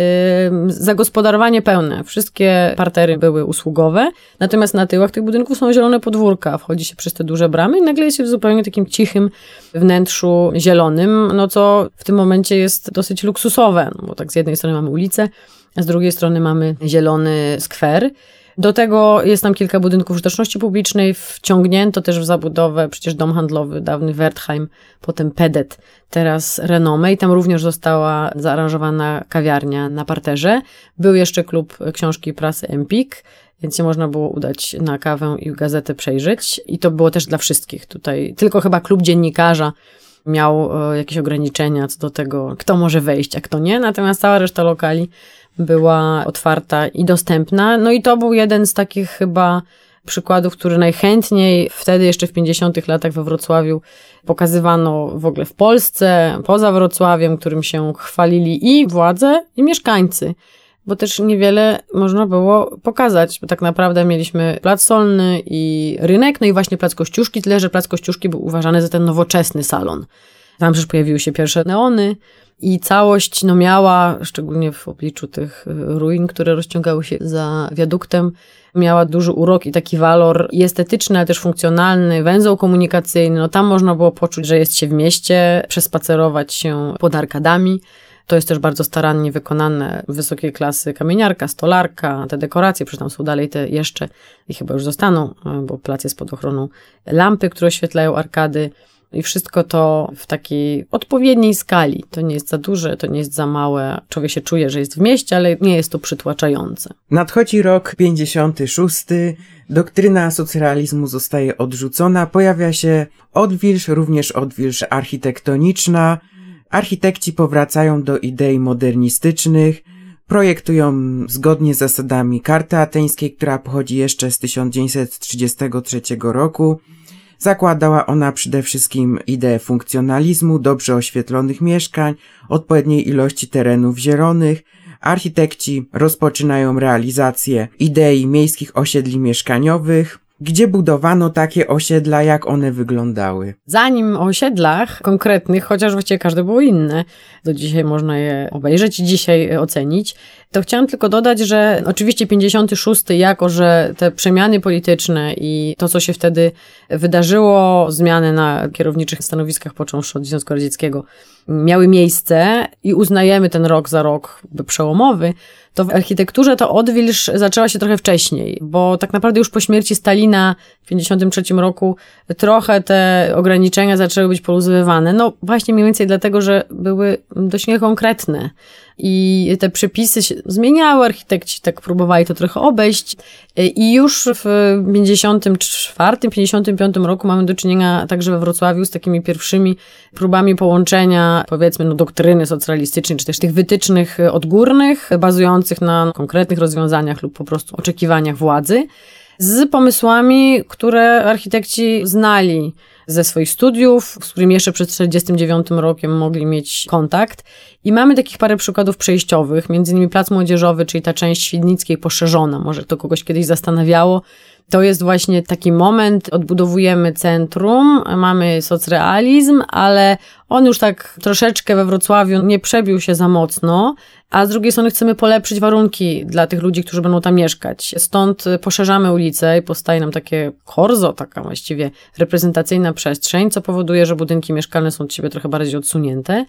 zagospodarowanie pełne. Wszystkie partery były usługowe, natomiast na tyłach tych budynków są zielone podwórka. Wchodzi się przez te duże bramy i nagle jest się w zupełnie takim cichym wnętrzu zielonym, no co w tym momencie jest dosyć luksusowe, no bo tak z jednej strony mamy ulicę, a z drugiej strony mamy zielony skwer. Do tego jest tam kilka budynków użyteczności publicznej, wciągnięto też w zabudowę przecież dom handlowy, dawny Wertheim, potem Pedet, teraz Renome i tam również została zaaranżowana kawiarnia na parterze. Był jeszcze klub książki i prasy Empik, więc się można było udać na kawę i gazetę przejrzeć i to było też dla wszystkich tutaj. Tylko chyba klub dziennikarza miał e, jakieś ograniczenia co do tego, kto może wejść, a kto nie, natomiast cała reszta lokali była otwarta i dostępna. No i to był jeden z takich chyba przykładów, który najchętniej wtedy jeszcze w 50 latach we Wrocławiu pokazywano w ogóle w Polsce, poza Wrocławiem, którym się chwalili i władze, i mieszkańcy. Bo też niewiele można było pokazać, bo tak naprawdę mieliśmy plac solny i rynek, no i właśnie plac Kościuszki, tyle że plac Kościuszki był uważany za ten nowoczesny salon. Tam przecież pojawiły się pierwsze neony, i całość no, miała, szczególnie w obliczu tych y, ruin, które rozciągały się za wiaduktem, miała duży urok i taki walor estetyczny, ale też funkcjonalny, węzeł komunikacyjny. No, tam można było poczuć, że jest się w mieście, przespacerować się pod arkadami. To jest też bardzo starannie wykonane, wysokiej klasy kamieniarka, stolarka, te dekoracje, przecież tam są dalej te jeszcze i chyba już zostaną, bo plac jest pod ochroną lampy, które oświetlają arkady I wszystko to w takiej odpowiedniej skali. To nie jest za duże, to nie jest za małe. Człowiek się czuje, że jest w mieście, ale nie jest to przytłaczające. Nadchodzi rok 56. Doktryna socrealizmu zostaje odrzucona. Pojawia się odwilż, również odwilż architektoniczna. Architekci powracają do idei modernistycznych. Projektują zgodnie z zasadami karty ateńskiej, która pochodzi jeszcze z 1933 roku. Zakładała ona przede wszystkim ideę funkcjonalizmu, dobrze oświetlonych mieszkań, odpowiedniej ilości terenów zielonych. Architekci rozpoczynają realizację idei miejskich osiedli mieszkaniowych, gdzie budowano takie osiedla, jak one wyglądały. Zanim o osiedlach konkretnych, chociaż właściwie każde było inne, do dzisiaj można je obejrzeć i dzisiaj ocenić, to chciałam tylko dodać, że oczywiście 56, jako że te przemiany polityczne i to, co się wtedy wydarzyło, zmiany na kierowniczych stanowiskach, począwszy od Związku Radzieckiego, miały miejsce i uznajemy ten rok za rok przełomowy, to w architekturze to odwilż zaczęła się trochę wcześniej, bo tak naprawdę już po śmierci Stalina w 1953 roku trochę te ograniczenia zaczęły być poluzowywane. No właśnie mniej więcej dlatego, że były dość niekonkretne i te przepisy się zmieniały, architekci tak próbowali to trochę obejść. I już w 54, 55 roku mamy do czynienia także we Wrocławiu z takimi pierwszymi próbami połączenia powiedzmy no, doktryny socjalistycznej, czy też tych wytycznych odgórnych, bazujących na konkretnych rozwiązaniach lub po prostu oczekiwaniach władzy, z pomysłami, które architekci znali ze swoich studiów, z którymi jeszcze przed 1949 rokiem mogli mieć kontakt. I mamy takich parę przykładów przejściowych, między innymi Plac Młodzieżowy, czyli ta część Świdnickiej poszerzona, może to kogoś kiedyś zastanawiało. To jest właśnie taki moment, odbudowujemy centrum, mamy socrealizm, ale on już tak troszeczkę we Wrocławiu nie przebił się za mocno, a z drugiej strony chcemy polepszyć warunki dla tych ludzi, którzy będą tam mieszkać. Stąd poszerzamy ulicę i powstaje nam takie korzo, taka właściwie reprezentacyjna przestrzeń, co powoduje, że budynki mieszkalne są od siebie trochę bardziej odsunięte.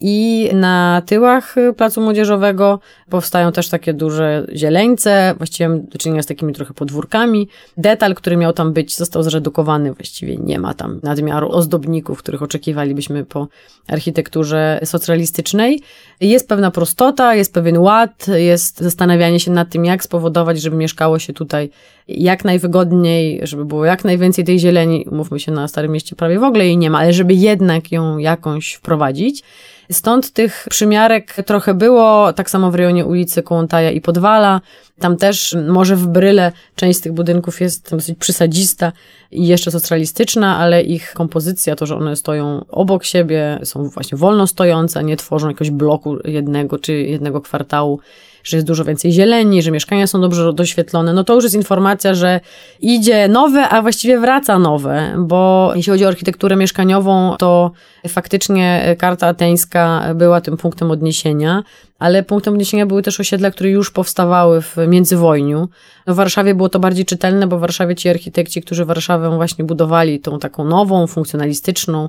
I na tyłach placu młodzieżowego powstają też takie duże zieleńce, właściwie do czynienia z takimi trochę podwórkami. Detal, który miał tam być, został zredukowany, właściwie nie ma tam nadmiaru ozdobników, których oczekiwalibyśmy po architekturze socjalistycznej. Jest pewna prostota, jest pewien ład, jest zastanawianie się nad tym, jak spowodować, żeby mieszkało się tutaj jak najwygodniej, żeby było jak najwięcej tej zieleni. Mówmy się, na Starym Mieście prawie w ogóle jej nie ma, ale żeby jednak ją jakąś wprowadzić. Stąd tych przymiarek trochę było, tak samo w rejonie ulicy Kołątaja i Podwala. Tam też może w Bryle część z tych budynków jest dosyć przysadzista i jeszcze socjalistyczna, ale ich kompozycja, to, że one stoją obok siebie, są właśnie wolno stojące, nie tworzą jakiegoś bloku jednego czy jednego kwartału, że jest dużo więcej zieleni, że mieszkania są dobrze doświetlone, no to już jest informacja, że idzie nowe, a właściwie wraca nowe, bo jeśli chodzi o architekturę mieszkaniową, to faktycznie karta ateńska była tym punktem odniesienia, ale punktem odniesienia były też osiedla, które już powstawały w międzywojniu. No w Warszawie było to bardziej czytelne, bo w Warszawie ci architekci, którzy Warszawę właśnie budowali, tą taką nową, funkcjonalistyczną,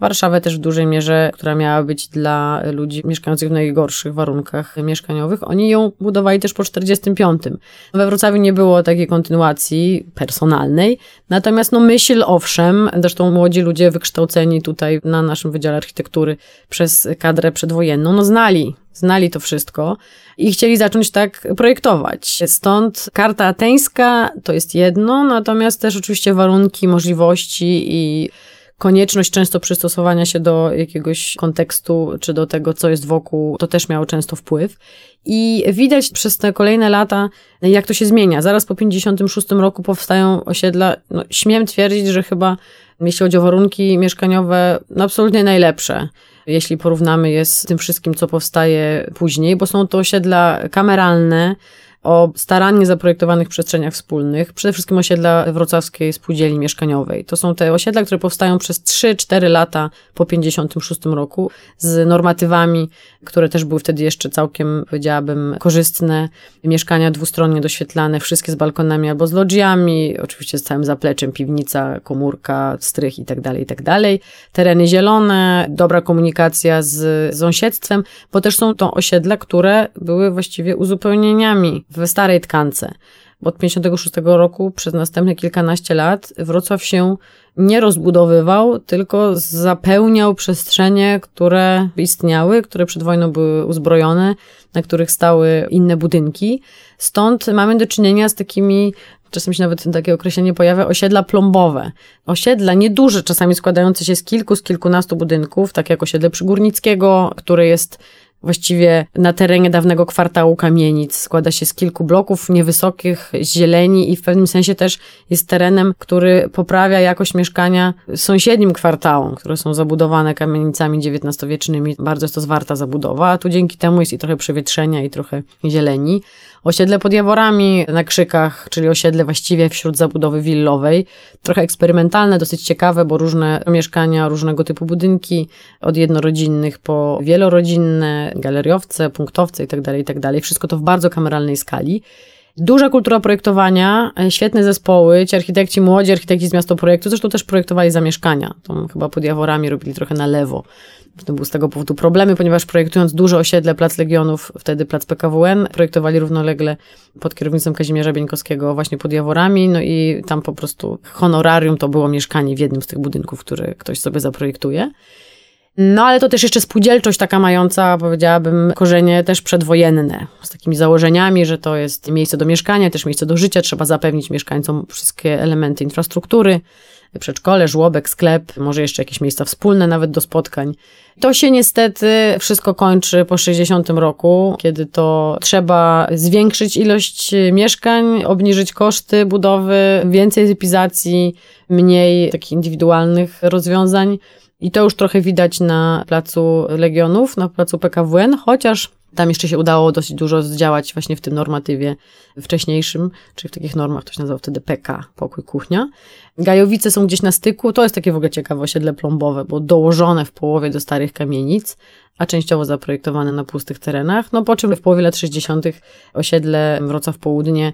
Warszawę też w dużej mierze, która miała być dla ludzi mieszkających w najgorszych warunkach mieszkaniowych. Oni ją budowali też po 45. We Wrocławiu nie było takiej kontynuacji personalnej, natomiast no myśl owszem, zresztą młodzi ludzie wykształceni tutaj na naszym Wydziale Architektury przez kadrę przedwojenną, no znali znali to wszystko i chcieli zacząć tak projektować. Stąd karta ateńska to jest jedno, natomiast też oczywiście warunki, możliwości i konieczność często przystosowania się do jakiegoś kontekstu, czy do tego, co jest wokół, to też miało często wpływ. I widać przez te kolejne lata, jak to się zmienia. Zaraz po 56 roku powstają osiedla, no, śmiem twierdzić, że chyba, jeśli chodzi o warunki mieszkaniowe, no absolutnie najlepsze jeśli porównamy je z tym wszystkim, co powstaje później, bo są to osiedla kameralne, o starannie zaprojektowanych przestrzeniach wspólnych, przede wszystkim osiedla wrocławskiej spółdzielni mieszkaniowej. To są te osiedla, które powstają przez 3-4 lata po 56 roku z normatywami, które też były wtedy jeszcze całkiem, powiedziałabym, korzystne. Mieszkania dwustronnie doświetlane, wszystkie z balkonami albo z lodżiami, oczywiście z całym zapleczem, piwnica, komórka, strych tak tak dalej. Tereny zielone, dobra komunikacja z sąsiedztwem, bo też są to osiedla, które były właściwie uzupełnieniami w starej tkance. Od 56 roku przez następne kilkanaście lat Wrocław się nie rozbudowywał, tylko zapełniał przestrzenie, które istniały, które przed wojną były uzbrojone, na których stały inne budynki. Stąd mamy do czynienia z takimi czasem się nawet takie określenie pojawia, osiedla plombowe. Osiedla nieduże, czasami składające się z kilku, z kilkunastu budynków, tak jak osiedle Przygórnickiego, które jest właściwie na terenie dawnego kwartału kamienic. Składa się z kilku bloków niewysokich, zieleni i w pewnym sensie też jest terenem, który poprawia jakość mieszkania sąsiednim kwartałom, które są zabudowane kamienicami XIX-wiecznymi. Bardzo jest to zwarta zabudowa, a tu dzięki temu jest i trochę przewietrzenia i trochę zieleni. Osiedle pod Jaworami na Krzykach, czyli osiedle właściwie wśród zabudowy willowej. Trochę eksperymentalne, dosyć ciekawe, bo różne mieszkania, różnego typu budynki, od jednorodzinnych po wielorodzinne, galeriowce, punktowce itd., tak itd. Tak Wszystko to w bardzo kameralnej skali. Duża kultura projektowania, świetne zespoły, ci architekci młodzi, architekci z miastoprojektu, zresztą też projektowali zamieszkania. To chyba pod Jaworami robili trochę na lewo. To był z tego powodu problemy, ponieważ projektując duże osiedle Plac Legionów, wtedy Plac PKWN, projektowali równolegle pod kierownictwem Kazimierza Bieńkowskiego właśnie pod Jaworami, no i tam po prostu honorarium to było mieszkanie w jednym z tych budynków, które ktoś sobie zaprojektuje. No ale to też jeszcze spółdzielczość taka mająca, powiedziałabym, korzenie też przedwojenne, z takimi założeniami, że to jest miejsce do mieszkania, też miejsce do życia, trzeba zapewnić mieszkańcom wszystkie elementy infrastruktury, przedszkole, żłobek, sklep, może jeszcze jakieś miejsca wspólne nawet do spotkań. To się niestety wszystko kończy po 60 roku, kiedy to trzeba zwiększyć ilość mieszkań, obniżyć koszty budowy, więcej epizacji, mniej takich indywidualnych rozwiązań. I to już trochę widać na placu Legionów, na placu PKWN, chociaż tam jeszcze się udało dosyć dużo zdziałać właśnie w tym normatywie wcześniejszym, czyli w takich normach, to się nazywa wtedy PK, pokój, kuchnia. Gajowice są gdzieś na styku, to jest takie w ogóle ciekawe osiedle plombowe, bo dołożone w połowie do starych kamienic, a częściowo zaprojektowane na pustych terenach, no po czym w połowie lat 60. osiedle Wrocław Południe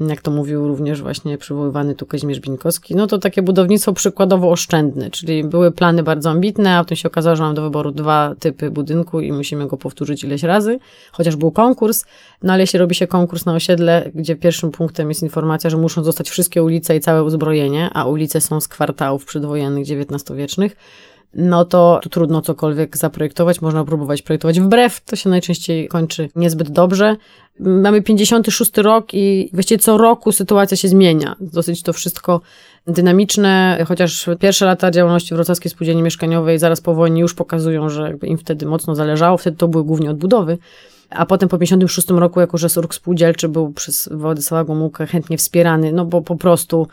jak to mówił również właśnie przywoływany tu Kazimierz Bińkowski, no to takie budownictwo przykładowo oszczędne, czyli były plany bardzo ambitne, a potem się okazało, że mam do wyboru dwa typy budynku i musimy go powtórzyć ileś razy, chociaż był konkurs, no ale jeśli robi się konkurs na osiedle, gdzie pierwszym punktem jest informacja, że muszą zostać wszystkie ulice i całe uzbrojenie, a ulice są z kwartałów przedwojennych XIX-wiecznych, no to tu trudno cokolwiek zaprojektować, można próbować projektować wbrew, to się najczęściej kończy niezbyt dobrze. Mamy 56 rok i właściwie co roku sytuacja się zmienia. Dosyć to wszystko dynamiczne, chociaż pierwsze lata działalności Wrocławskiej Spółdzielni Mieszkaniowej zaraz po wojnie już pokazują, że im wtedy mocno zależało, wtedy to były głównie odbudowy. A potem po 56 roku, jako że ruch spółdzielczy był przez Władysława Gomułkę chętnie wspierany, no bo po prostu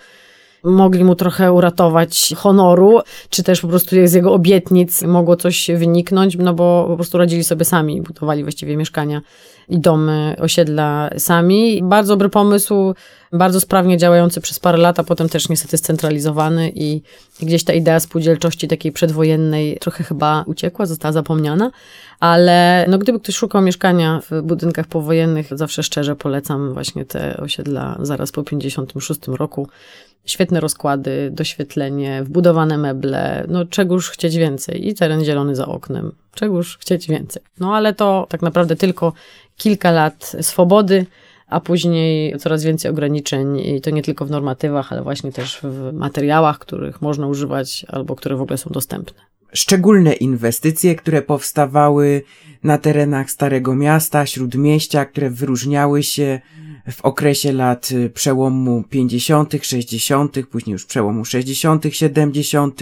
mogli mu trochę uratować honoru, czy też po prostu z jego obietnic mogło coś wyniknąć, no bo po prostu radzili sobie sami, budowali właściwie mieszkania i domy, osiedla sami. Bardzo dobry pomysł, bardzo sprawnie działający przez parę lat, a potem też niestety scentralizowany i gdzieś ta idea spółdzielczości takiej przedwojennej trochę chyba uciekła, została zapomniana, ale no gdyby ktoś szukał mieszkania w budynkach powojennych, zawsze szczerze polecam właśnie te osiedla zaraz po 56 roku. Świetne rozkłady, doświetlenie, wbudowane meble, no czegoż chcieć więcej i teren zielony za oknem, czegoż chcieć więcej. No ale to tak naprawdę tylko kilka lat swobody, a później coraz więcej ograniczeń i to nie tylko w normatywach, ale właśnie też w materiałach, których można używać albo które w ogóle są dostępne. Szczególne inwestycje, które powstawały na terenach Starego Miasta, Śródmieścia, które wyróżniały się w okresie lat y, przełomu 50., 60., później już przełomu 60., 70.,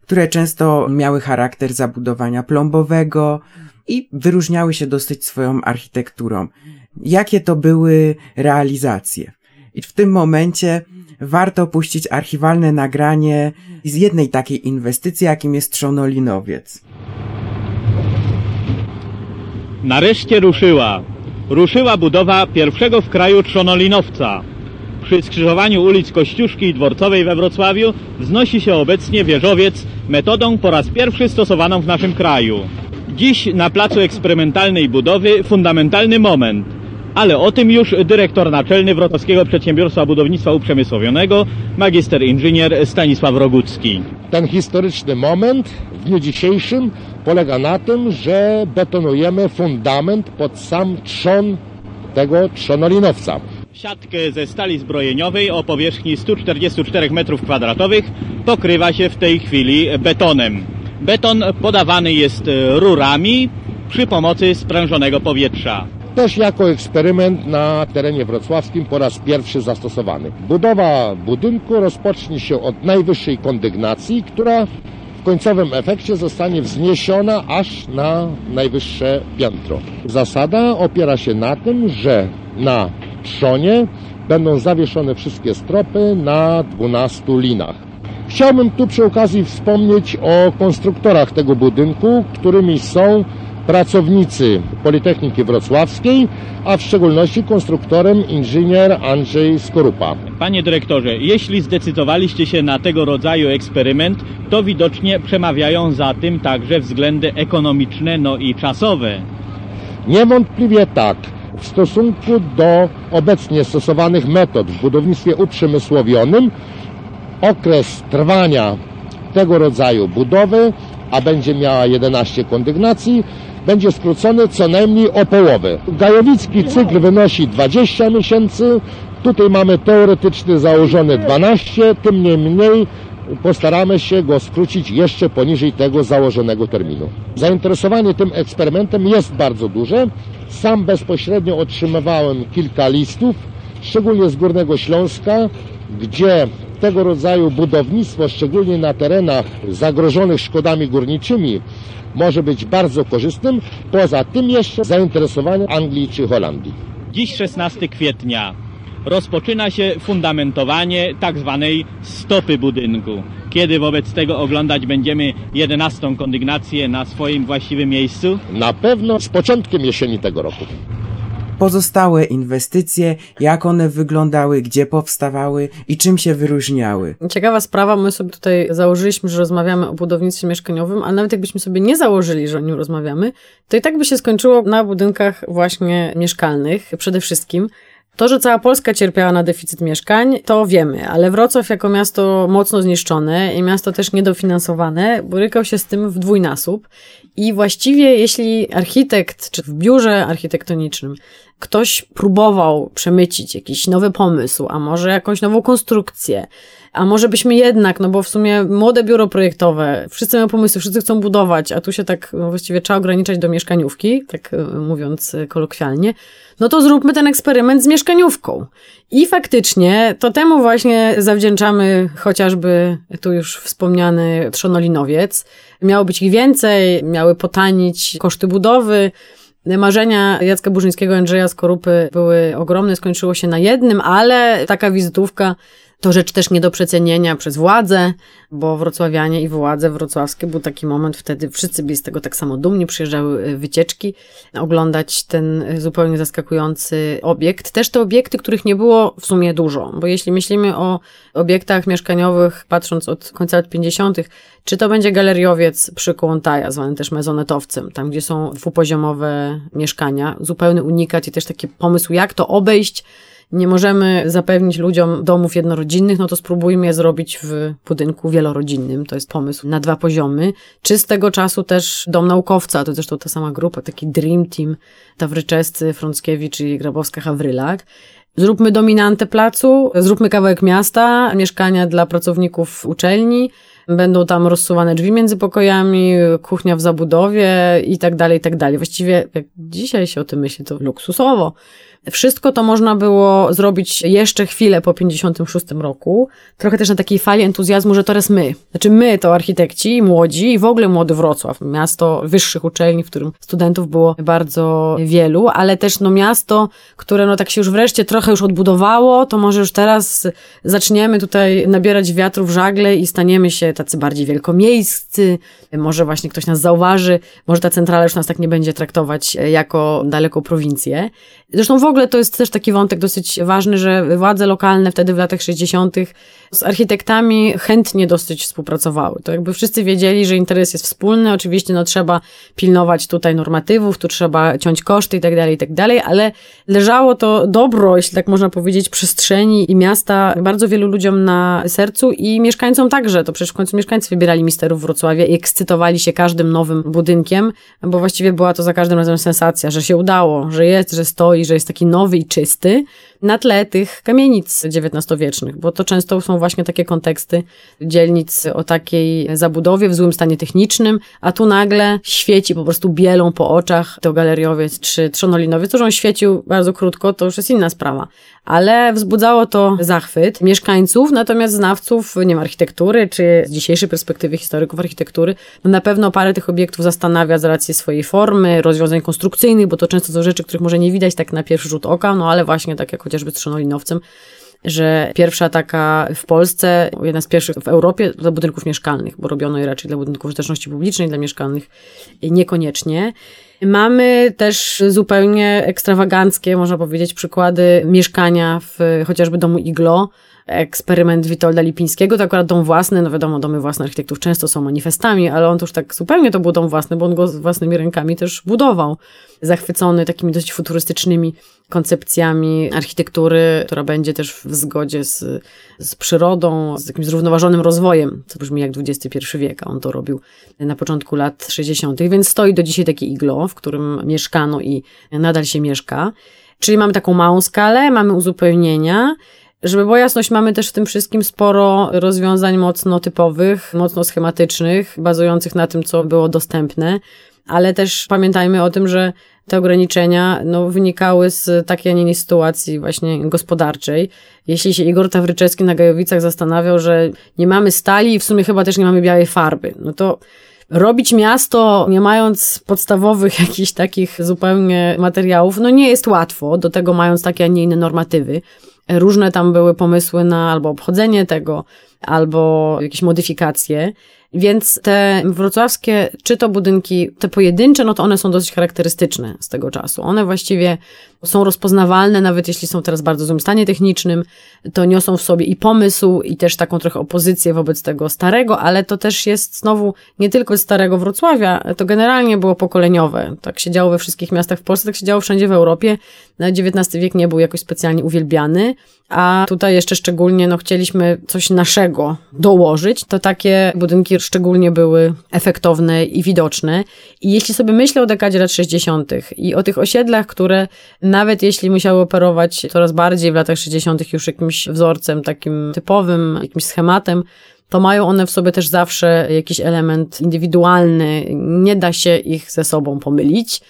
które często miały charakter zabudowania plombowego i wyróżniały się dosyć swoją architekturą. Jakie to były realizacje? I w tym momencie warto puścić archiwalne nagranie z jednej takiej inwestycji, jakim jest Trzonolinowiec. Nareszcie ruszyła ruszyła budowa pierwszego w kraju trzonolinowca. Przy skrzyżowaniu ulic Kościuszki i Dworcowej we Wrocławiu wznosi się obecnie wieżowiec metodą po raz pierwszy stosowaną w naszym kraju. Dziś na placu eksperymentalnej budowy fundamentalny moment, ale o tym już dyrektor naczelny Wrocławskiego Przedsiębiorstwa Budownictwa Uprzemysłowionego, magister inżynier Stanisław Rogucki. Ten historyczny moment w dniu dzisiejszym polega na tym, że betonujemy fundament pod sam trzon tego trzonolinowca. Siatkę ze stali zbrojeniowej o powierzchni 144 m2 pokrywa się w tej chwili betonem. Beton podawany jest rurami przy pomocy sprężonego powietrza. Też jako eksperyment na terenie wrocławskim po raz pierwszy zastosowany. Budowa budynku rozpocznie się od najwyższej kondygnacji, która końcowym efekcie zostanie wzniesiona aż na najwyższe piętro. Zasada opiera się na tym, że na trzonie będą zawieszone wszystkie stropy na 12 linach. Chciałbym tu przy okazji wspomnieć o konstruktorach tego budynku, którymi są pracownicy Politechniki Wrocławskiej, a w szczególności konstruktorem inżynier Andrzej Skorupa. Panie dyrektorze, jeśli zdecydowaliście się na tego rodzaju eksperyment, to widocznie przemawiają za tym także względy ekonomiczne, no i czasowe. Niewątpliwie tak. W stosunku do obecnie stosowanych metod w budownictwie uprzemysłowionym, okres trwania tego rodzaju budowy, a będzie miała 11 kondygnacji, będzie skrócony co najmniej o połowę. Gajowicki cykl wynosi 20 miesięcy, tutaj mamy teoretyczny założony 12, tym niemniej postaramy się go skrócić jeszcze poniżej tego założonego terminu. Zainteresowanie tym eksperymentem jest bardzo duże. Sam bezpośrednio otrzymywałem kilka listów, szczególnie z Górnego Śląska, gdzie tego rodzaju budownictwo, szczególnie na terenach zagrożonych szkodami górniczymi, może być bardzo korzystnym. Poza tym jeszcze zainteresowanie Anglii czy Holandii. Dziś 16 kwietnia rozpoczyna się fundamentowanie tak zwanej stopy budynku. Kiedy wobec tego oglądać będziemy 11 kondygnację na swoim właściwym miejscu? Na pewno z początkiem jesieni tego roku. Pozostałe inwestycje, jak one wyglądały, gdzie powstawały i czym się wyróżniały. Ciekawa sprawa, my sobie tutaj założyliśmy, że rozmawiamy o budownictwie mieszkaniowym, a nawet jakbyśmy sobie nie założyli, że o nim rozmawiamy, to i tak by się skończyło na budynkach właśnie mieszkalnych przede wszystkim. To, że cała Polska cierpiała na deficyt mieszkań, to wiemy, ale Wrocław jako miasto mocno zniszczone i miasto też niedofinansowane borykał się z tym w dwójnasób. I właściwie, jeśli architekt, czy w biurze architektonicznym ktoś próbował przemycić jakiś nowy pomysł, a może jakąś nową konstrukcję, a może byśmy jednak, no bo w sumie młode biuro projektowe, wszyscy mają pomysły, wszyscy chcą budować, a tu się tak no właściwie trzeba ograniczać do mieszkaniówki, tak e, mówiąc e, kolokwialnie, no to zróbmy ten eksperyment z mieszkaniówką. I faktycznie to temu właśnie zawdzięczamy chociażby tu już wspomniany trzonolinowiec. Miało być ich więcej, miały potanić koszty budowy, Marzenia Jacka Burzyńskiego, Andrzeja Skorupy były ogromne, skończyło się na jednym, ale taka wizytówka to rzecz też nie do przecenienia przez władze, bo wrocławianie i władze wrocławskie był taki moment wtedy, wszyscy byli z tego tak samo dumni, przyjeżdżały e, wycieczki, oglądać ten e, zupełnie zaskakujący obiekt. Też te obiekty, których nie było w sumie dużo, bo jeśli myślimy o obiektach mieszkaniowych, patrząc od końca lat 50., czy to będzie galeriowiec przy Kołątaja, zwany też mezonetowcem, tam gdzie są dwupoziomowe mieszkania, zupełny unikat i też taki pomysł, jak to obejść, nie możemy zapewnić ludziom domów jednorodzinnych, no to spróbujmy je zrobić w budynku wielorodzinnym. To jest pomysł na dwa poziomy. Czy z tego czasu też dom naukowca, to zresztą ta sama grupa, taki Dream Team, Tawryczescy, Frąckiewicz i Grabowska-Hawrylak. Zróbmy dominantę placu, zróbmy kawałek miasta, mieszkania dla pracowników uczelni, będą tam rozsuwane drzwi między pokojami, kuchnia w zabudowie i tak dalej, i tak dalej. Właściwie, jak dzisiaj się o tym myśli, to luksusowo. Wszystko to można było zrobić jeszcze chwilę po 56 roku. Trochę też na takiej fali entuzjazmu, że teraz my. Znaczy my to architekci, młodzi i w ogóle młody Wrocław. Miasto wyższych uczelni, w którym studentów było bardzo wielu, ale też no miasto, które no tak się już wreszcie trochę już odbudowało, to może już teraz zaczniemy tutaj nabierać wiatru w żagle i staniemy się tacy bardziej wielkomiejscy. Może właśnie ktoś nas zauważy, może ta centrala już nas tak nie będzie traktować jako daleką prowincję. Zresztą w ogóle to jest też taki wątek dosyć ważny, że władze lokalne wtedy w latach 60. z architektami chętnie dosyć współpracowały. To jakby wszyscy wiedzieli, że interes jest wspólny. Oczywiście no trzeba pilnować tutaj normatywów, tu trzeba ciąć koszty i tak dalej, i tak ale leżało to dobro, jeśli tak można powiedzieć, przestrzeni i miasta bardzo wielu ludziom na sercu i mieszkańcom także. To przecież w końcu mieszkańcy wybierali misterów Wrocławia i ekscytowali się każdym nowym budynkiem, bo właściwie była to za każdym razem sensacja, że się udało, że jest, że stoi, że jest taki nowy i czysty. Na tle tych kamienic XIX-wiecznych, bo to często są właśnie takie konteksty dzielnic o takiej zabudowie w złym stanie technicznym, a tu nagle świeci po prostu bielą po oczach to galeriowiec czy trzonolinowiec. To, że on świecił bardzo krótko, to już jest inna sprawa. Ale wzbudzało to zachwyt mieszkańców, natomiast znawców, nie wiem, architektury, czy z dzisiejszej perspektywy historyków architektury, no na pewno parę tych obiektów zastanawia z racji swojej formy, rozwiązań konstrukcyjnych, bo to często są rzeczy, których może nie widać tak na pierwszy rzut oka, no ale właśnie tak jak chociażby z trzonolinowcem, że pierwsza taka w Polsce, jedna z pierwszych w Europie dla budynków mieszkalnych, bo robiono je raczej dla budynków użyteczności publicznej, dla mieszkalnych niekoniecznie. Mamy też zupełnie ekstrawaganckie, można powiedzieć, przykłady mieszkania w chociażby domu Iglo, eksperyment Witolda Lipińskiego, to akurat dom własny, no wiadomo, domy własne architektów często są manifestami, ale on to już tak zupełnie to był dom własny, bo on go własnymi rękami też budował. Zachwycony takimi dość futurystycznymi koncepcjami architektury, która będzie też w zgodzie z, z przyrodą, z jakimś zrównoważonym rozwojem, co brzmi jak XXI wiek, a on to robił na początku lat 60., więc stoi do dzisiaj takie iglo, w którym mieszkano i nadal się mieszka. Czyli mamy taką małą skalę, mamy uzupełnienia, żeby była jasność, mamy też w tym wszystkim sporo rozwiązań mocno typowych, mocno schematycznych, bazujących na tym, co było dostępne, ale też pamiętajmy o tym, że te ograniczenia no, wynikały z takiej, a nie innej sytuacji właśnie gospodarczej. Jeśli się Igor Tawryczewski na Gajowicach zastanawiał, że nie mamy stali i w sumie chyba też nie mamy białej farby, no to robić miasto, nie mając podstawowych jakichś takich zupełnie materiałów, no nie jest łatwo, do tego mając takie, a nie inne normatywy. Różne tam były pomysły na albo obchodzenie tego, albo jakieś modyfikacje. Więc te wrocławskie, czy to budynki, te pojedyncze, no to one są dosyć charakterystyczne z tego czasu. One właściwie są rozpoznawalne, nawet jeśli są teraz w bardzo złym stanie technicznym, to niosą w sobie i pomysł, i też taką trochę opozycję wobec tego starego, ale to też jest znowu nie tylko z starego Wrocławia, to generalnie było pokoleniowe. Tak się działo we wszystkich miastach w Polsce, tak się działo wszędzie w Europie. XIX wiek nie był jakoś specjalnie uwielbiany, a tutaj jeszcze szczególnie no, chcieliśmy coś naszego dołożyć. To takie budynki szczególnie były efektowne i widoczne. I jeśli sobie myślę o dekadzie lat 60. i o tych osiedlach, które nawet jeśli musiały operować coraz bardziej w latach 60. już jakimś wzorcem takim typowym, jakimś schematem, to mają one w sobie też zawsze jakiś element indywidualny. Nie da się ich ze sobą pomylić.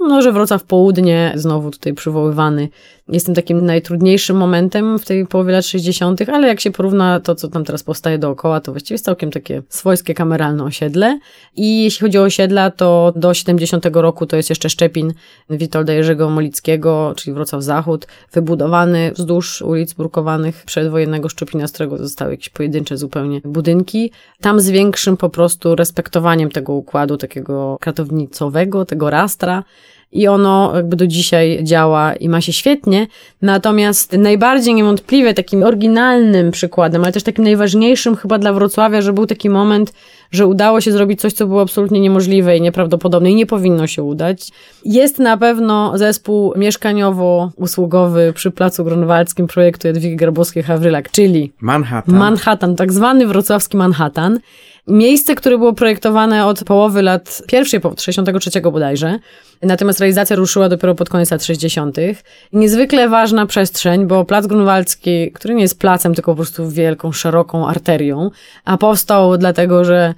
No, że Wrocław Południe, znowu tutaj przywoływany, jest tym takim najtrudniejszym momentem w tej połowie lat 60., ale jak się porówna to, co tam teraz powstaje dookoła, to właściwie jest całkiem takie swojskie kameralne osiedle. I jeśli chodzi o osiedla, to do 70 roku to jest jeszcze Szczepin Witolda Jerzego Molickiego, czyli Wrocław Zachód, wybudowany wzdłuż ulic brukowanych przedwojennego Szczepina, z którego zostały jakieś pojedyncze zupełnie budynki. Tam z większym po prostu respektowaniem tego układu takiego kratownicowego, tego rastra, i ono jakby do dzisiaj działa i ma się świetnie. Natomiast najbardziej niewątpliwie takim oryginalnym przykładem, ale też takim najważniejszym chyba dla Wrocławia, że był taki moment, że udało się zrobić coś, co było absolutnie niemożliwe i nieprawdopodobne i nie powinno się udać. Jest na pewno zespół mieszkaniowo-usługowy przy Placu Grunwaldzkim projektu Jadwigi Grabowskiej-Hawrylak, czyli Manhattan. Manhattan, tak zwany wrocławski Manhattan. Miejsce, które było projektowane od połowy lat pierwszej, 63 bodajże, natomiast realizacja ruszyła dopiero pod koniec lat 60. Niezwykle ważna przestrzeń, bo Plac Grunwaldzki, który nie jest placem, tylko po prostu wielką, szeroką arterią, a powstał dlatego, że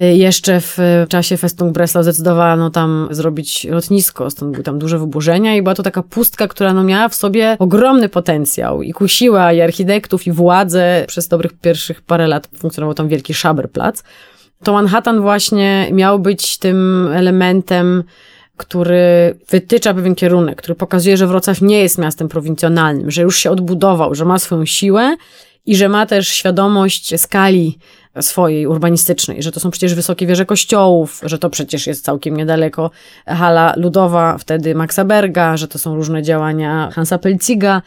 jeszcze w czasie Festung Breslau zdecydowano tam zrobić lotnisko, stąd były tam duże wyburzenia i była to taka pustka, która no miała w sobie ogromny potencjał i kusiła i architektów, i władze. Przez dobrych pierwszych parę lat funkcjonował tam wielki Szaberplatz. To Manhattan właśnie miał być tym elementem, który wytycza pewien kierunek, który pokazuje, że Wrocław nie jest miastem prowincjonalnym, że już się odbudował, że ma swoją siłę i że ma też świadomość skali swojej urbanistycznej, że to są przecież wysokie wieże kościołów, że to przecież jest całkiem niedaleko hala ludowa wtedy Maxa Berga, że to są różne działania Hansa Pelciga,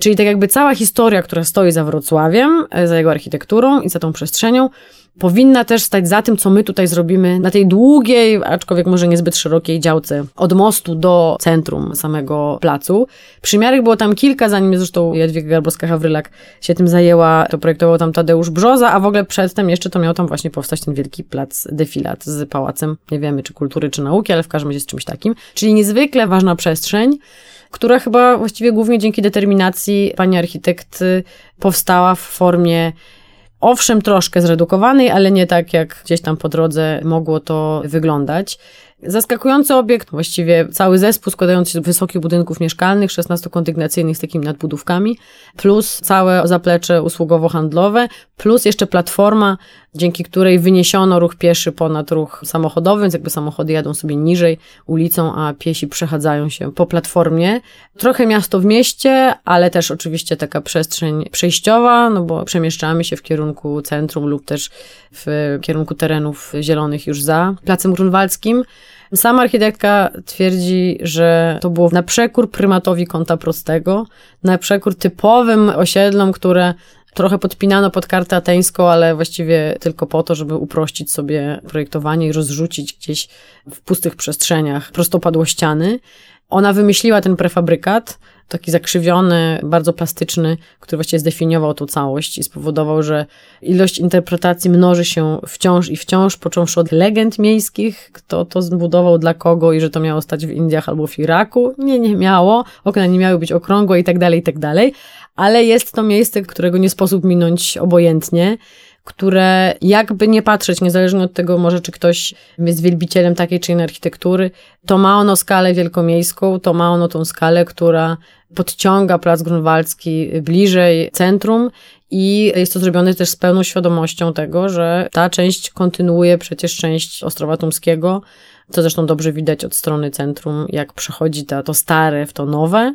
czyli tak jakby cała historia, która stoi za Wrocławiem, e, za jego architekturą i za tą przestrzenią, powinna też stać za tym, co my tutaj zrobimy na tej długiej, aczkolwiek może niezbyt szerokiej działce od mostu do centrum samego placu. Przymiarek było tam kilka, zanim zresztą Jadwiga Garbowska-Hawrylak się tym zajęła, to projektował tam Tadeusz Brzoza, a w ogóle przedtem jeszcze to miał tam właśnie powstać ten wielki plac defilat z pałacem, nie wiemy czy kultury, czy nauki, ale w każdym razie z czymś takim. Czyli niezwykle ważna przestrzeń, która chyba właściwie głównie dzięki determinacji pani architekt powstała w formie owszem troszkę zredukowanej, ale nie tak jak gdzieś tam po drodze mogło to wyglądać. Zaskakujący obiekt, właściwie cały zespół składający się z wysokich budynków mieszkalnych, 16-kondygnacyjnych z takimi nadbudówkami, plus całe zaplecze usługowo-handlowe, plus jeszcze platforma, dzięki której wyniesiono ruch pieszy ponad ruch samochodowy, więc jakby samochody jadą sobie niżej ulicą, a piesi przechadzają się po platformie. Trochę miasto w mieście, ale też oczywiście taka przestrzeń przejściowa, no bo przemieszczamy się w kierunku centrum lub też w kierunku terenów zielonych już za Placem Grunwaldzkim. Sama architektka twierdzi, że to było na przekór prymatowi kąta prostego, na przekór typowym osiedlom, które trochę podpinano pod kartę ateńską, ale właściwie tylko po to, żeby uprościć sobie projektowanie i rozrzucić gdzieś w pustych przestrzeniach prostopadłościany. Ona wymyśliła ten prefabrykat, taki zakrzywiony, bardzo plastyczny, który właściwie zdefiniował tą całość i spowodował, że ilość interpretacji mnoży się wciąż i wciąż, począwszy od legend miejskich, kto to zbudował dla kogo i że to miało stać w Indiach albo w Iraku. Nie, nie miało. Okna nie miały być okrągłe i tak dalej, i tak dalej. Ale jest to miejsce, którego nie sposób minąć obojętnie które jakby nie patrzeć, niezależnie od tego może, czy ktoś jest wielbicielem takiej czy innej architektury, to ma ono skalę wielkomiejską, to ma ono tą skalę, która podciąga Plac Grunwaldzki bliżej centrum i jest to zrobione też z pełną świadomością tego, że ta część kontynuuje przecież część Ostrowa Tumskiego, co zresztą dobrze widać od strony centrum, jak przechodzi ta, to stare w to nowe.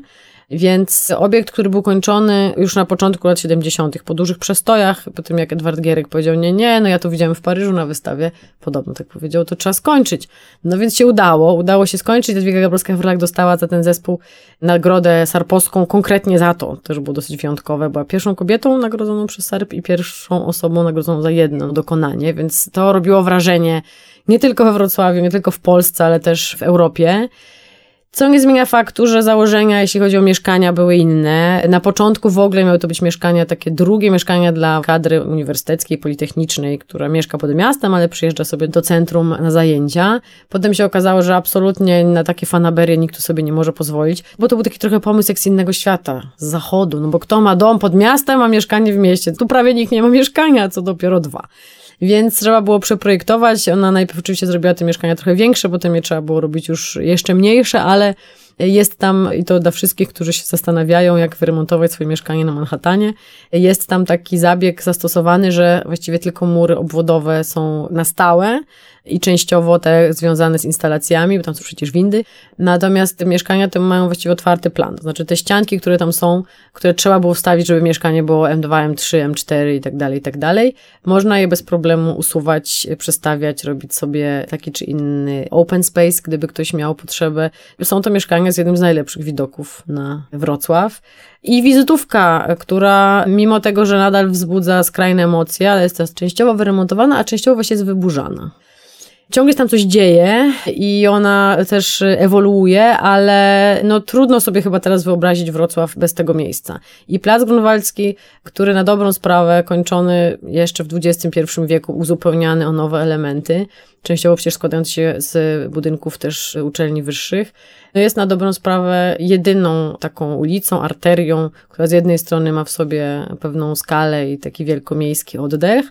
Więc obiekt, który był kończony już na początku lat 70., po dużych przestojach, po tym jak Edward Gierek powiedział, nie, nie, no ja to widziałem w Paryżu na wystawie, podobno tak powiedział, to trzeba skończyć. No więc się udało, udało się skończyć. Jadwiga Gabrowska-Frlak dostała za ten zespół nagrodę sarposką konkretnie za to, też było dosyć wyjątkowe, była pierwszą kobietą nagrodzoną przez SARP i pierwszą osobą nagrodzoną za jedno dokonanie, więc to robiło wrażenie nie tylko we Wrocławiu, nie tylko w Polsce, ale też w Europie. Co nie zmienia faktu, że założenia, jeśli chodzi o mieszkania, były inne. Na początku w ogóle miały to być mieszkania, takie drugie mieszkania dla kadry uniwersyteckiej, politechnicznej, która mieszka pod miastem, ale przyjeżdża sobie do centrum na zajęcia. Potem się okazało, że absolutnie na takie fanaberie nikt tu sobie nie może pozwolić, bo to był taki trochę pomysł jak z innego świata, z zachodu. No bo kto ma dom pod miastem, a mieszkanie w mieście? Tu prawie nikt nie ma mieszkania, co dopiero dwa. Więc trzeba było przeprojektować. Ona najpierw oczywiście zrobiła te mieszkania trochę większe, potem je trzeba było robić już jeszcze mniejsze, ale jest tam, i to dla wszystkich, którzy się zastanawiają, jak wyremontować swoje mieszkanie na Manhattanie, jest tam taki zabieg zastosowany, że właściwie tylko mury obwodowe są na stałe i częściowo te związane z instalacjami, bo tam są przecież windy. Natomiast te mieszkania te mają właściwie otwarty plan. To znaczy te ścianki, które tam są, które trzeba było wstawić, żeby mieszkanie było M2, M3, M4 i tak dalej, i tak dalej, można je bez problemu usuwać, przestawiać, robić sobie taki czy inny open space, gdyby ktoś miał potrzebę. Są to mieszkania z jednym z najlepszych widoków na Wrocław. I wizytówka, która mimo tego, że nadal wzbudza skrajne emocje, ale jest teraz częściowo wyremontowana, a częściowo właśnie jest wyburzana. Ciągle tam coś dzieje i ona też ewoluuje, ale no trudno sobie chyba teraz wyobrazić Wrocław bez tego miejsca. I Plac Grunwaldzki, który na dobrą sprawę kończony jeszcze w XXI wieku, uzupełniany o nowe elementy, częściowo przecież składający się z budynków też uczelni wyższych, no jest na dobrą sprawę jedyną taką ulicą, arterią, która z jednej strony ma w sobie pewną skalę i taki wielkomiejski oddech,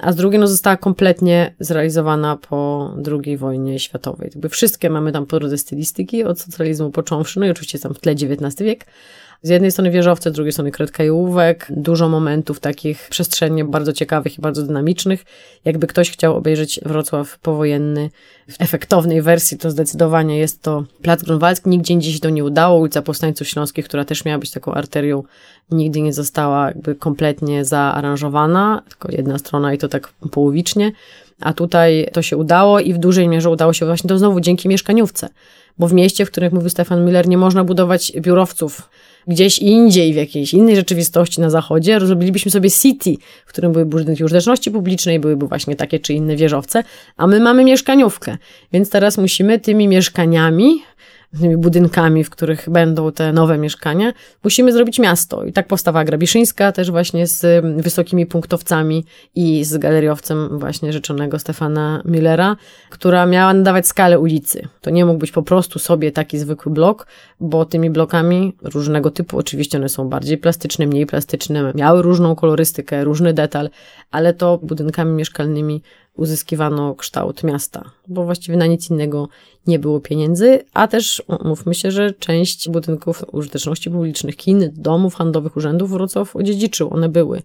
a z drugiej no, została kompletnie zrealizowana po II wojnie światowej. Jakby wszystkie mamy tam po stylistyki, od socjalizmu począwszy, no i oczywiście tam w tle XIX wiek, z jednej strony wieżowce, z drugiej strony kredka i ołówek, dużo momentów takich przestrzennie bardzo ciekawych i bardzo dynamicznych. Jakby ktoś chciał obejrzeć Wrocław powojenny w efektownej wersji, to zdecydowanie jest to Plac Grunwaldzki. Nigdzie indziej się to nie udało. Ulica Powstańców Śląskich, która też miała być taką arterią, nigdy nie została jakby kompletnie zaaranżowana, tylko jedna strona i to tak połowicznie. A tutaj to się udało i w dużej mierze udało się właśnie to znowu dzięki mieszkaniówce. Bo w mieście, w którym, mówił Stefan Miller, nie można budować biurowców gdzieś indziej, w jakiejś innej rzeczywistości na zachodzie, rozrobilibyśmy sobie city, w którym były budynki użyteczności publicznej, byłyby właśnie takie czy inne wieżowce, a my mamy mieszkaniówkę. Więc teraz musimy tymi mieszkaniami tymi budynkami, w których będą te nowe mieszkania, musimy zrobić miasto. I tak powstała Grabiszyńska, też właśnie z wysokimi punktowcami i z galeriowcem właśnie rzeczonego Stefana Millera, która miała nadawać skalę ulicy. To nie mógł być po prostu sobie taki zwykły blok, bo tymi blokami różnego typu, oczywiście one są bardziej plastyczne, mniej plastyczne, miały różną kolorystykę, różny detal, ale to budynkami mieszkalnymi uzyskiwano kształt miasta, bo właściwie na nic innego nie było pieniędzy, a też mówmy się, że część budynków użyteczności publicznych, kin, domów handlowych, urzędów Wrocław odziedziczył, one były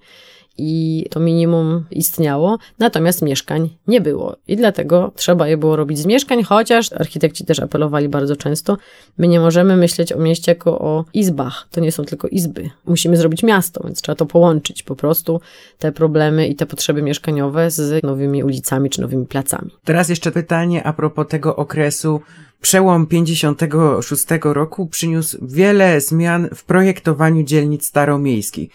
i to minimum istniało, natomiast mieszkań nie było. I dlatego trzeba je było robić z mieszkań, chociaż architekci też apelowali bardzo często, my nie możemy myśleć o mieście jako o izbach. To nie są tylko izby. Musimy zrobić miasto, więc trzeba to połączyć po prostu, te problemy i te potrzeby mieszkaniowe z nowymi ulicami czy nowymi placami. Teraz jeszcze pytanie a propos tego okresu. Przełom 56 roku przyniósł wiele zmian w projektowaniu dzielnic staromiejskich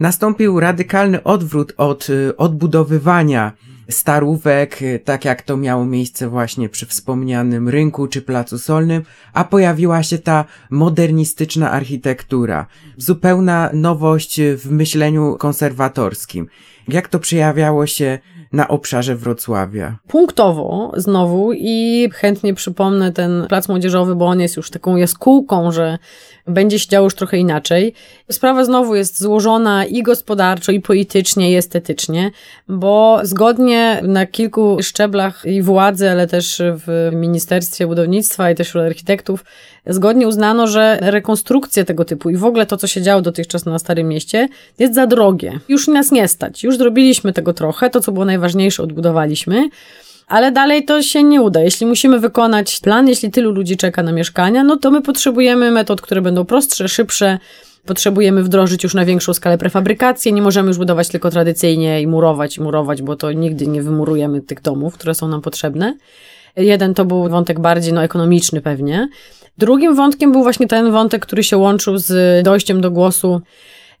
nastąpił radykalny odwrót od y, odbudowywania starówek, y, tak jak to miało miejsce właśnie przy wspomnianym rynku czy placu solnym, a pojawiła się ta modernistyczna architektura. Zupełna nowość w myśleniu konserwatorskim. Jak to przejawiało się na obszarze Wrocławia? Punktowo znowu i chętnie przypomnę ten plac młodzieżowy, bo on jest już taką jaskółką, że będzie się działo już trochę inaczej. Sprawa znowu jest złożona i gospodarczo, i politycznie, i estetycznie, bo zgodnie na kilku szczeblach i władzy, ale też w Ministerstwie Budownictwa i też wśród architektów, zgodnie uznano, że rekonstrukcja tego typu i w ogóle to, co się działo dotychczas na Starym Mieście, jest za drogie. Już nas nie stać. Już zrobiliśmy tego trochę. To, co było najważniejsze, odbudowaliśmy ale dalej to się nie uda. Jeśli musimy wykonać plan, jeśli tylu ludzi czeka na mieszkania, no to my potrzebujemy metod, które będą prostsze, szybsze. Potrzebujemy wdrożyć już na większą skalę prefabrykację. Nie możemy już budować tylko tradycyjnie i murować, i murować, bo to nigdy nie wymurujemy tych domów, które są nam potrzebne. Jeden to był wątek bardziej no, ekonomiczny pewnie. Drugim wątkiem był właśnie ten wątek, który się łączył z dojściem do głosu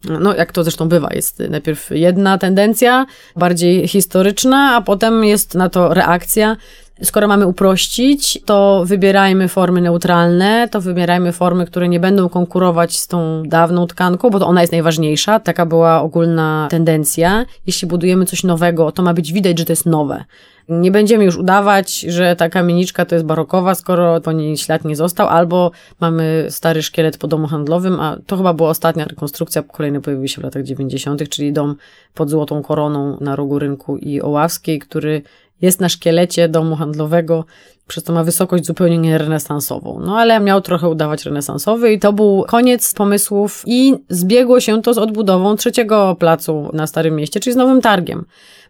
no, jak to zresztą bywa, jest najpierw jedna tendencja, bardziej historyczna, a potem jest na to reakcja. Skoro mamy uprościć, to wybierajmy formy neutralne, to wybierajmy formy, które nie będą konkurować z tą dawną tkanką, bo to ona jest najważniejsza. Taka była ogólna tendencja. Jeśli budujemy coś nowego, to ma być widać, że to jest nowe. Nie będziemy już udawać, że ta kamieniczka to jest barokowa, skoro po niej ślad nie został, albo mamy stary szkielet po domu handlowym, a to chyba była ostatnia rekonstrukcja, kolejny pojawił się w latach 90., czyli dom pod złotą koroną na rogu rynku i Oławskiej, który jest na szkielecie domu handlowego, przez to ma wysokość zupełnie nie renesansową. No ale miał trochę udawać renesansowy i to był koniec pomysłów i zbiegło się to z odbudową trzeciego placu na Starym Mieście, czyli z Nowym Targiem.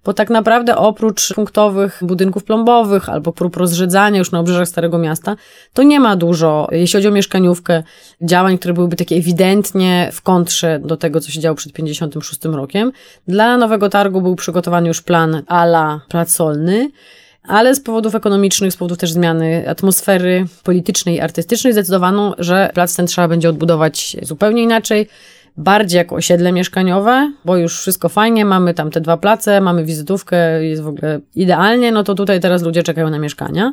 Bo tak naprawdę oprócz punktowych budynków plombowych albo prób rozrzedzania już na obrzeżach Starego Miasta, to nie ma dużo, jeśli chodzi o mieszkaniówkę, działań, które byłyby takie ewidentnie w kontrze do tego, co się działo przed 56 rokiem. Dla Nowego Targu był przygotowany już plan ala plac ale z powodów ekonomicznych, z powodów też zmiany atmosfery politycznej i artystycznej zdecydowano, że plac ten trzeba będzie odbudować zupełnie inaczej, bardziej jako osiedle mieszkaniowe, bo już wszystko fajnie, mamy tam te dwa place, mamy wizytówkę, jest w ogóle idealnie, no to tutaj teraz ludzie czekają na mieszkania.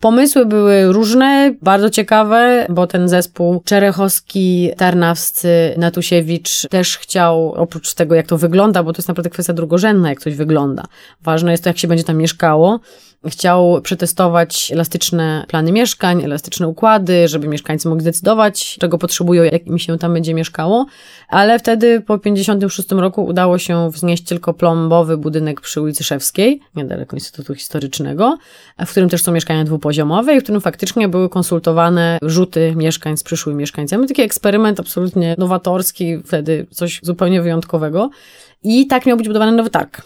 Pomysły były różne, bardzo ciekawe, bo ten zespół Czerechowski, Tarnawscy, Natusiewicz też chciał, oprócz tego jak to wygląda, bo to jest naprawdę kwestia drugorzędna, jak coś wygląda. Ważne jest to, jak się będzie tam mieszkało. Chciał przetestować elastyczne plany mieszkań, elastyczne układy, żeby mieszkańcy mogli decydować, czego potrzebują, jak im się tam będzie mieszkało. Ale wtedy po 56 roku udało się wznieść tylko plombowy budynek przy ulicy Szewskiej, niedaleko Instytutu Historycznego, w którym też są mieszkania dwupoziomowe i w którym faktycznie były konsultowane rzuty mieszkań z przyszłymi mieszkańcami. Taki eksperyment absolutnie nowatorski, wtedy coś zupełnie wyjątkowego. I tak miał być budowany nowy targ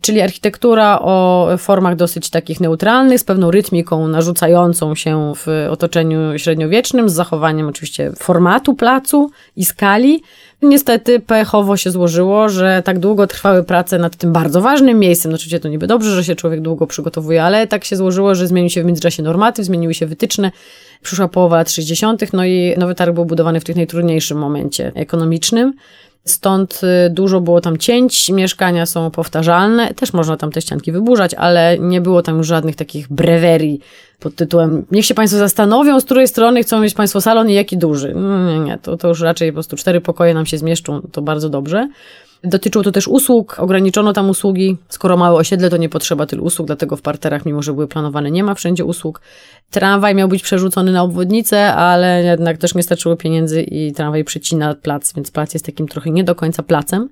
czyli architektura o formach dosyć takich neutralnych, z pewną rytmiką narzucającą się w otoczeniu średniowiecznym, z zachowaniem oczywiście formatu placu i skali. Niestety pechowo się złożyło, że tak długo trwały prace nad tym bardzo ważnym miejscem. No, oczywiście to niby dobrze, że się człowiek długo przygotowuje, ale tak się złożyło, że zmienił się w międzyczasie normatyw, zmieniły się wytyczne. Przyszła połowa lat 60., no i nowy targ był budowany w tym najtrudniejszym momencie ekonomicznym. Stąd y, dużo było tam cięć, mieszkania są powtarzalne, też można tam te ścianki wyburzać, ale nie było tam już żadnych takich brewerii pod tytułem niech się Państwo zastanowią, z której strony chcą mieć Państwo salon i jaki duży. Nie, nie, to, to już raczej po prostu cztery pokoje nam się zmieszczą, to bardzo dobrze. Dotyczyło to też usług, ograniczono tam usługi. Skoro małe osiedle, to nie potrzeba tylu usług, dlatego w parterach, mimo że były planowane, nie ma wszędzie usług. Tramwaj miał być przerzucony na obwodnicę, ale jednak też nie starczyło pieniędzy i tramwaj przycina plac, więc plac jest takim trochę nie do końca placem.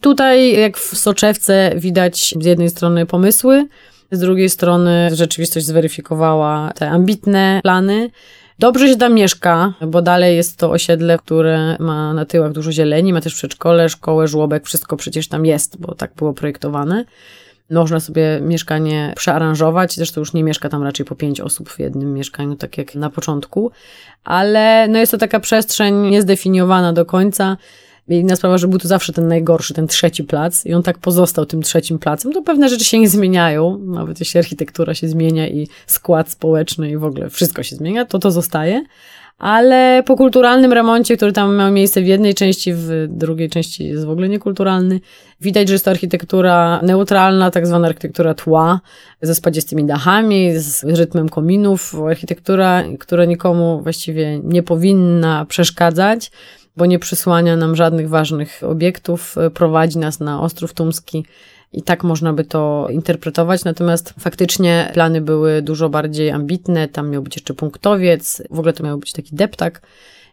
Tutaj, jak w soczewce, widać z jednej strony pomysły, z drugiej strony rzeczywistość zweryfikowała te ambitne plany. Dobrze się tam mieszka, bo dalej jest to osiedle, które ma na tyłach dużo zieleni, ma też przedszkole, szkołę, żłobek, wszystko przecież tam jest, bo tak było projektowane. Można sobie mieszkanie przearanżować, zresztą już nie mieszka tam raczej po pięć osób w jednym mieszkaniu, tak jak na początku, ale no jest to taka przestrzeń niezdefiniowana do końca. Inna sprawa, że był to zawsze ten najgorszy, ten trzeci plac i on tak pozostał tym trzecim placem. To pewne rzeczy się nie zmieniają, nawet jeśli architektura się zmienia i skład społeczny i w ogóle wszystko się zmienia, to to zostaje. Ale po kulturalnym remoncie, który tam miał miejsce w jednej części, w drugiej części jest w ogóle niekulturalny, widać, że jest to architektura neutralna, tak zwana architektura tła, ze spadzistymi dachami, z rytmem kominów, architektura, która nikomu właściwie nie powinna przeszkadzać bo nie przysłania nam żadnych ważnych obiektów, e, prowadzi nas na Ostrów Tumski. I tak można by to interpretować, natomiast faktycznie plany były dużo bardziej ambitne. Tam miał być jeszcze punktowiec, w ogóle to miał być taki deptak,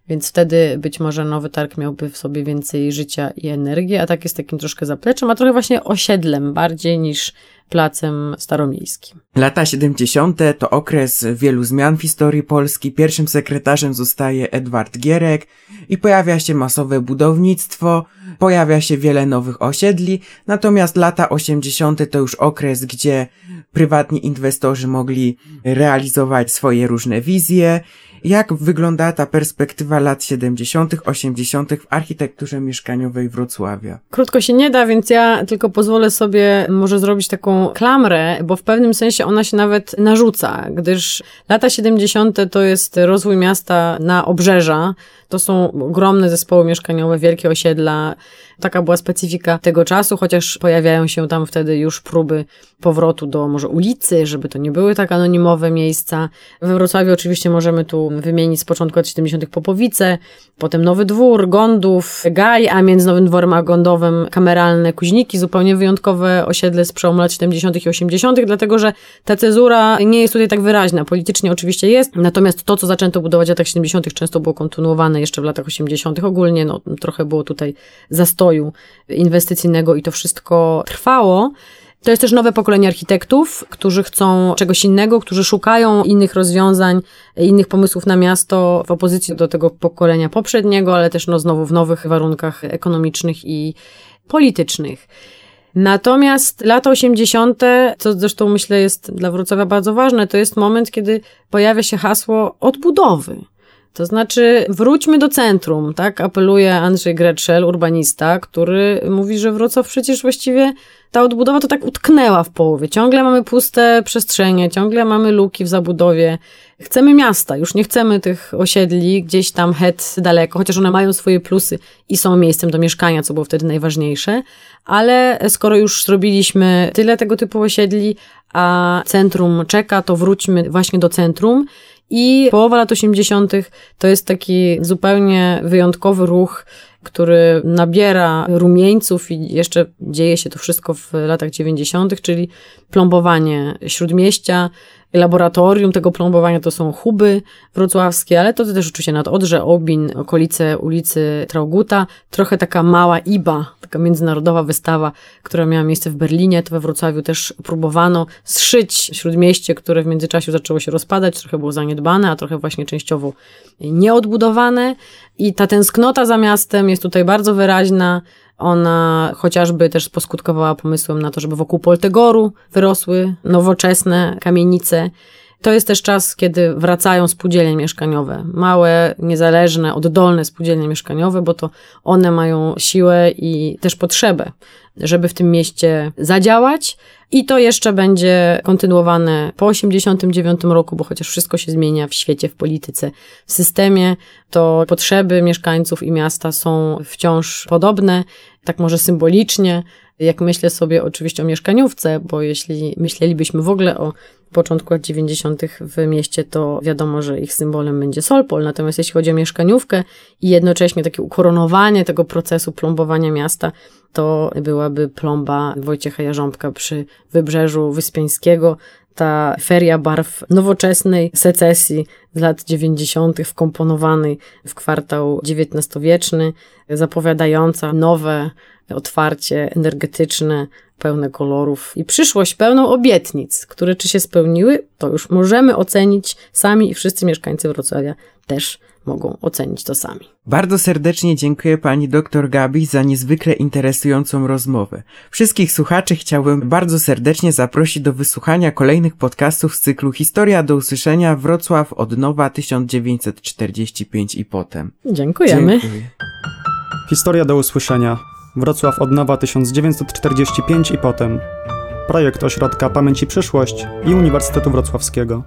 więc wtedy być może nowy targ miałby w sobie więcej życia i energii, a tak jest takim troszkę zapleczem, a trochę właśnie osiedlem bardziej niż placem staromiejskim. Lata 70. to okres wielu zmian w historii Polski. Pierwszym sekretarzem zostaje Edward Gierek i pojawia się masowe budownictwo, pojawia się wiele nowych osiedli, natomiast lata 80. to już okres, gdzie prywatni inwestorzy mogli realizować swoje różne wizje jak wygląda ta perspektywa lat 70., 80. w architekturze mieszkaniowej Wrocławia? Krótko się nie da, więc ja tylko pozwolę sobie może zrobić taką klamrę, bo w pewnym sensie ona się nawet narzuca, gdyż lata 70. to jest rozwój miasta na obrzeża, to są ogromne zespoły mieszkaniowe, wielkie osiedla. Taka była specyfika tego czasu, chociaż pojawiają się tam wtedy już próby powrotu do może ulicy, żeby to nie były tak anonimowe miejsca. We Wrocławiu oczywiście możemy tu wymienić z początku lat 70. Popowice, potem Nowy Dwór, Gondów, Gaj, a między Nowym Dworem a Gondowem kameralne Kuźniki, zupełnie wyjątkowe osiedle z przełomu lat 70. i 80., dlatego że ta cezura nie jest tutaj tak wyraźna. Politycznie oczywiście jest, natomiast to, co zaczęto budować w latach 70., często było kontynuowane jeszcze w latach 80. ogólnie, no trochę było tutaj zastoju inwestycyjnego i to wszystko trwało. To jest też nowe pokolenie architektów, którzy chcą czegoś innego, którzy szukają innych rozwiązań, innych pomysłów na miasto w opozycji do tego pokolenia poprzedniego, ale też no znowu w nowych warunkach ekonomicznych i politycznych. Natomiast lata 80., co zresztą myślę jest dla Wrocławia bardzo ważne, to jest moment, kiedy pojawia się hasło odbudowy. To znaczy, wróćmy do centrum, tak? Apeluje Andrzej Gretszel, urbanista, który mówi, że Wrocław przecież właściwie ta odbudowa to tak utknęła w połowie. Ciągle mamy puste przestrzenie, ciągle mamy luki w zabudowie. Chcemy miasta, już nie chcemy tych osiedli gdzieś tam het daleko, chociaż one mają swoje plusy i są miejscem do mieszkania, co było wtedy najważniejsze. Ale skoro już zrobiliśmy tyle tego typu osiedli, a centrum czeka, to wróćmy właśnie do centrum i połowa lat 80. to jest taki zupełnie wyjątkowy ruch, który nabiera rumieńców i jeszcze dzieje się to wszystko w latach 90., czyli plombowanie śródmieścia, laboratorium tego plombowania to są huby wrocławskie, ale to też oczywiście nad Odrze, Obin, okolice ulicy Trauguta, trochę taka mała IBA, taka międzynarodowa wystawa, która miała miejsce w Berlinie, to we Wrocławiu też próbowano zszyć śródmieście, które w międzyczasie zaczęło się rozpadać, trochę było zaniedbane, a trochę właśnie częściowo nieodbudowane. I ta tęsknota za miastem jest tutaj bardzo wyraźna, ona chociażby też poskutkowała pomysłem na to, żeby wokół Poltegoru wyrosły nowoczesne kamienice. To jest też czas, kiedy wracają spółdzielnie mieszkaniowe. Małe, niezależne, oddolne spółdzielnie mieszkaniowe, bo to one mają siłę i też potrzebę, żeby w tym mieście zadziałać. I to jeszcze będzie kontynuowane po 89 roku, bo chociaż wszystko się zmienia w świecie, w polityce, w systemie, to potrzeby mieszkańców i miasta są wciąż podobne, tak może symbolicznie, jak myślę sobie oczywiście o mieszkaniówce, bo jeśli myślelibyśmy w ogóle o początku lat 90. w mieście, to wiadomo, że ich symbolem będzie Solpol. Natomiast jeśli chodzi o mieszkaniówkę i jednocześnie takie ukoronowanie tego procesu plombowania miasta, to byłaby plomba Wojciecha Jarząbka przy wybrzeżu Wyspiańskiego. Ta feria barw nowoczesnej secesji z lat 90. wkomponowanej w kwartał XIX-wieczny, zapowiadająca nowe otwarcie energetyczne, pełne kolorów i przyszłość pełną obietnic, które czy się spełniły, to już możemy ocenić sami i wszyscy mieszkańcy Wrocławia też mogą ocenić to sami. Bardzo serdecznie dziękuję pani dr Gabi za niezwykle interesującą rozmowę. Wszystkich słuchaczy chciałbym bardzo serdecznie zaprosić do wysłuchania kolejnych podcastów z cyklu Historia do usłyszenia Wrocław od nowa 1945 i potem. Dziękujemy. Dziękuję. Historia do usłyszenia. Wrocław od nowa 1945 i potem. Projekt Ośrodka Pamięć i Przyszłość i Uniwersytetu Wrocławskiego.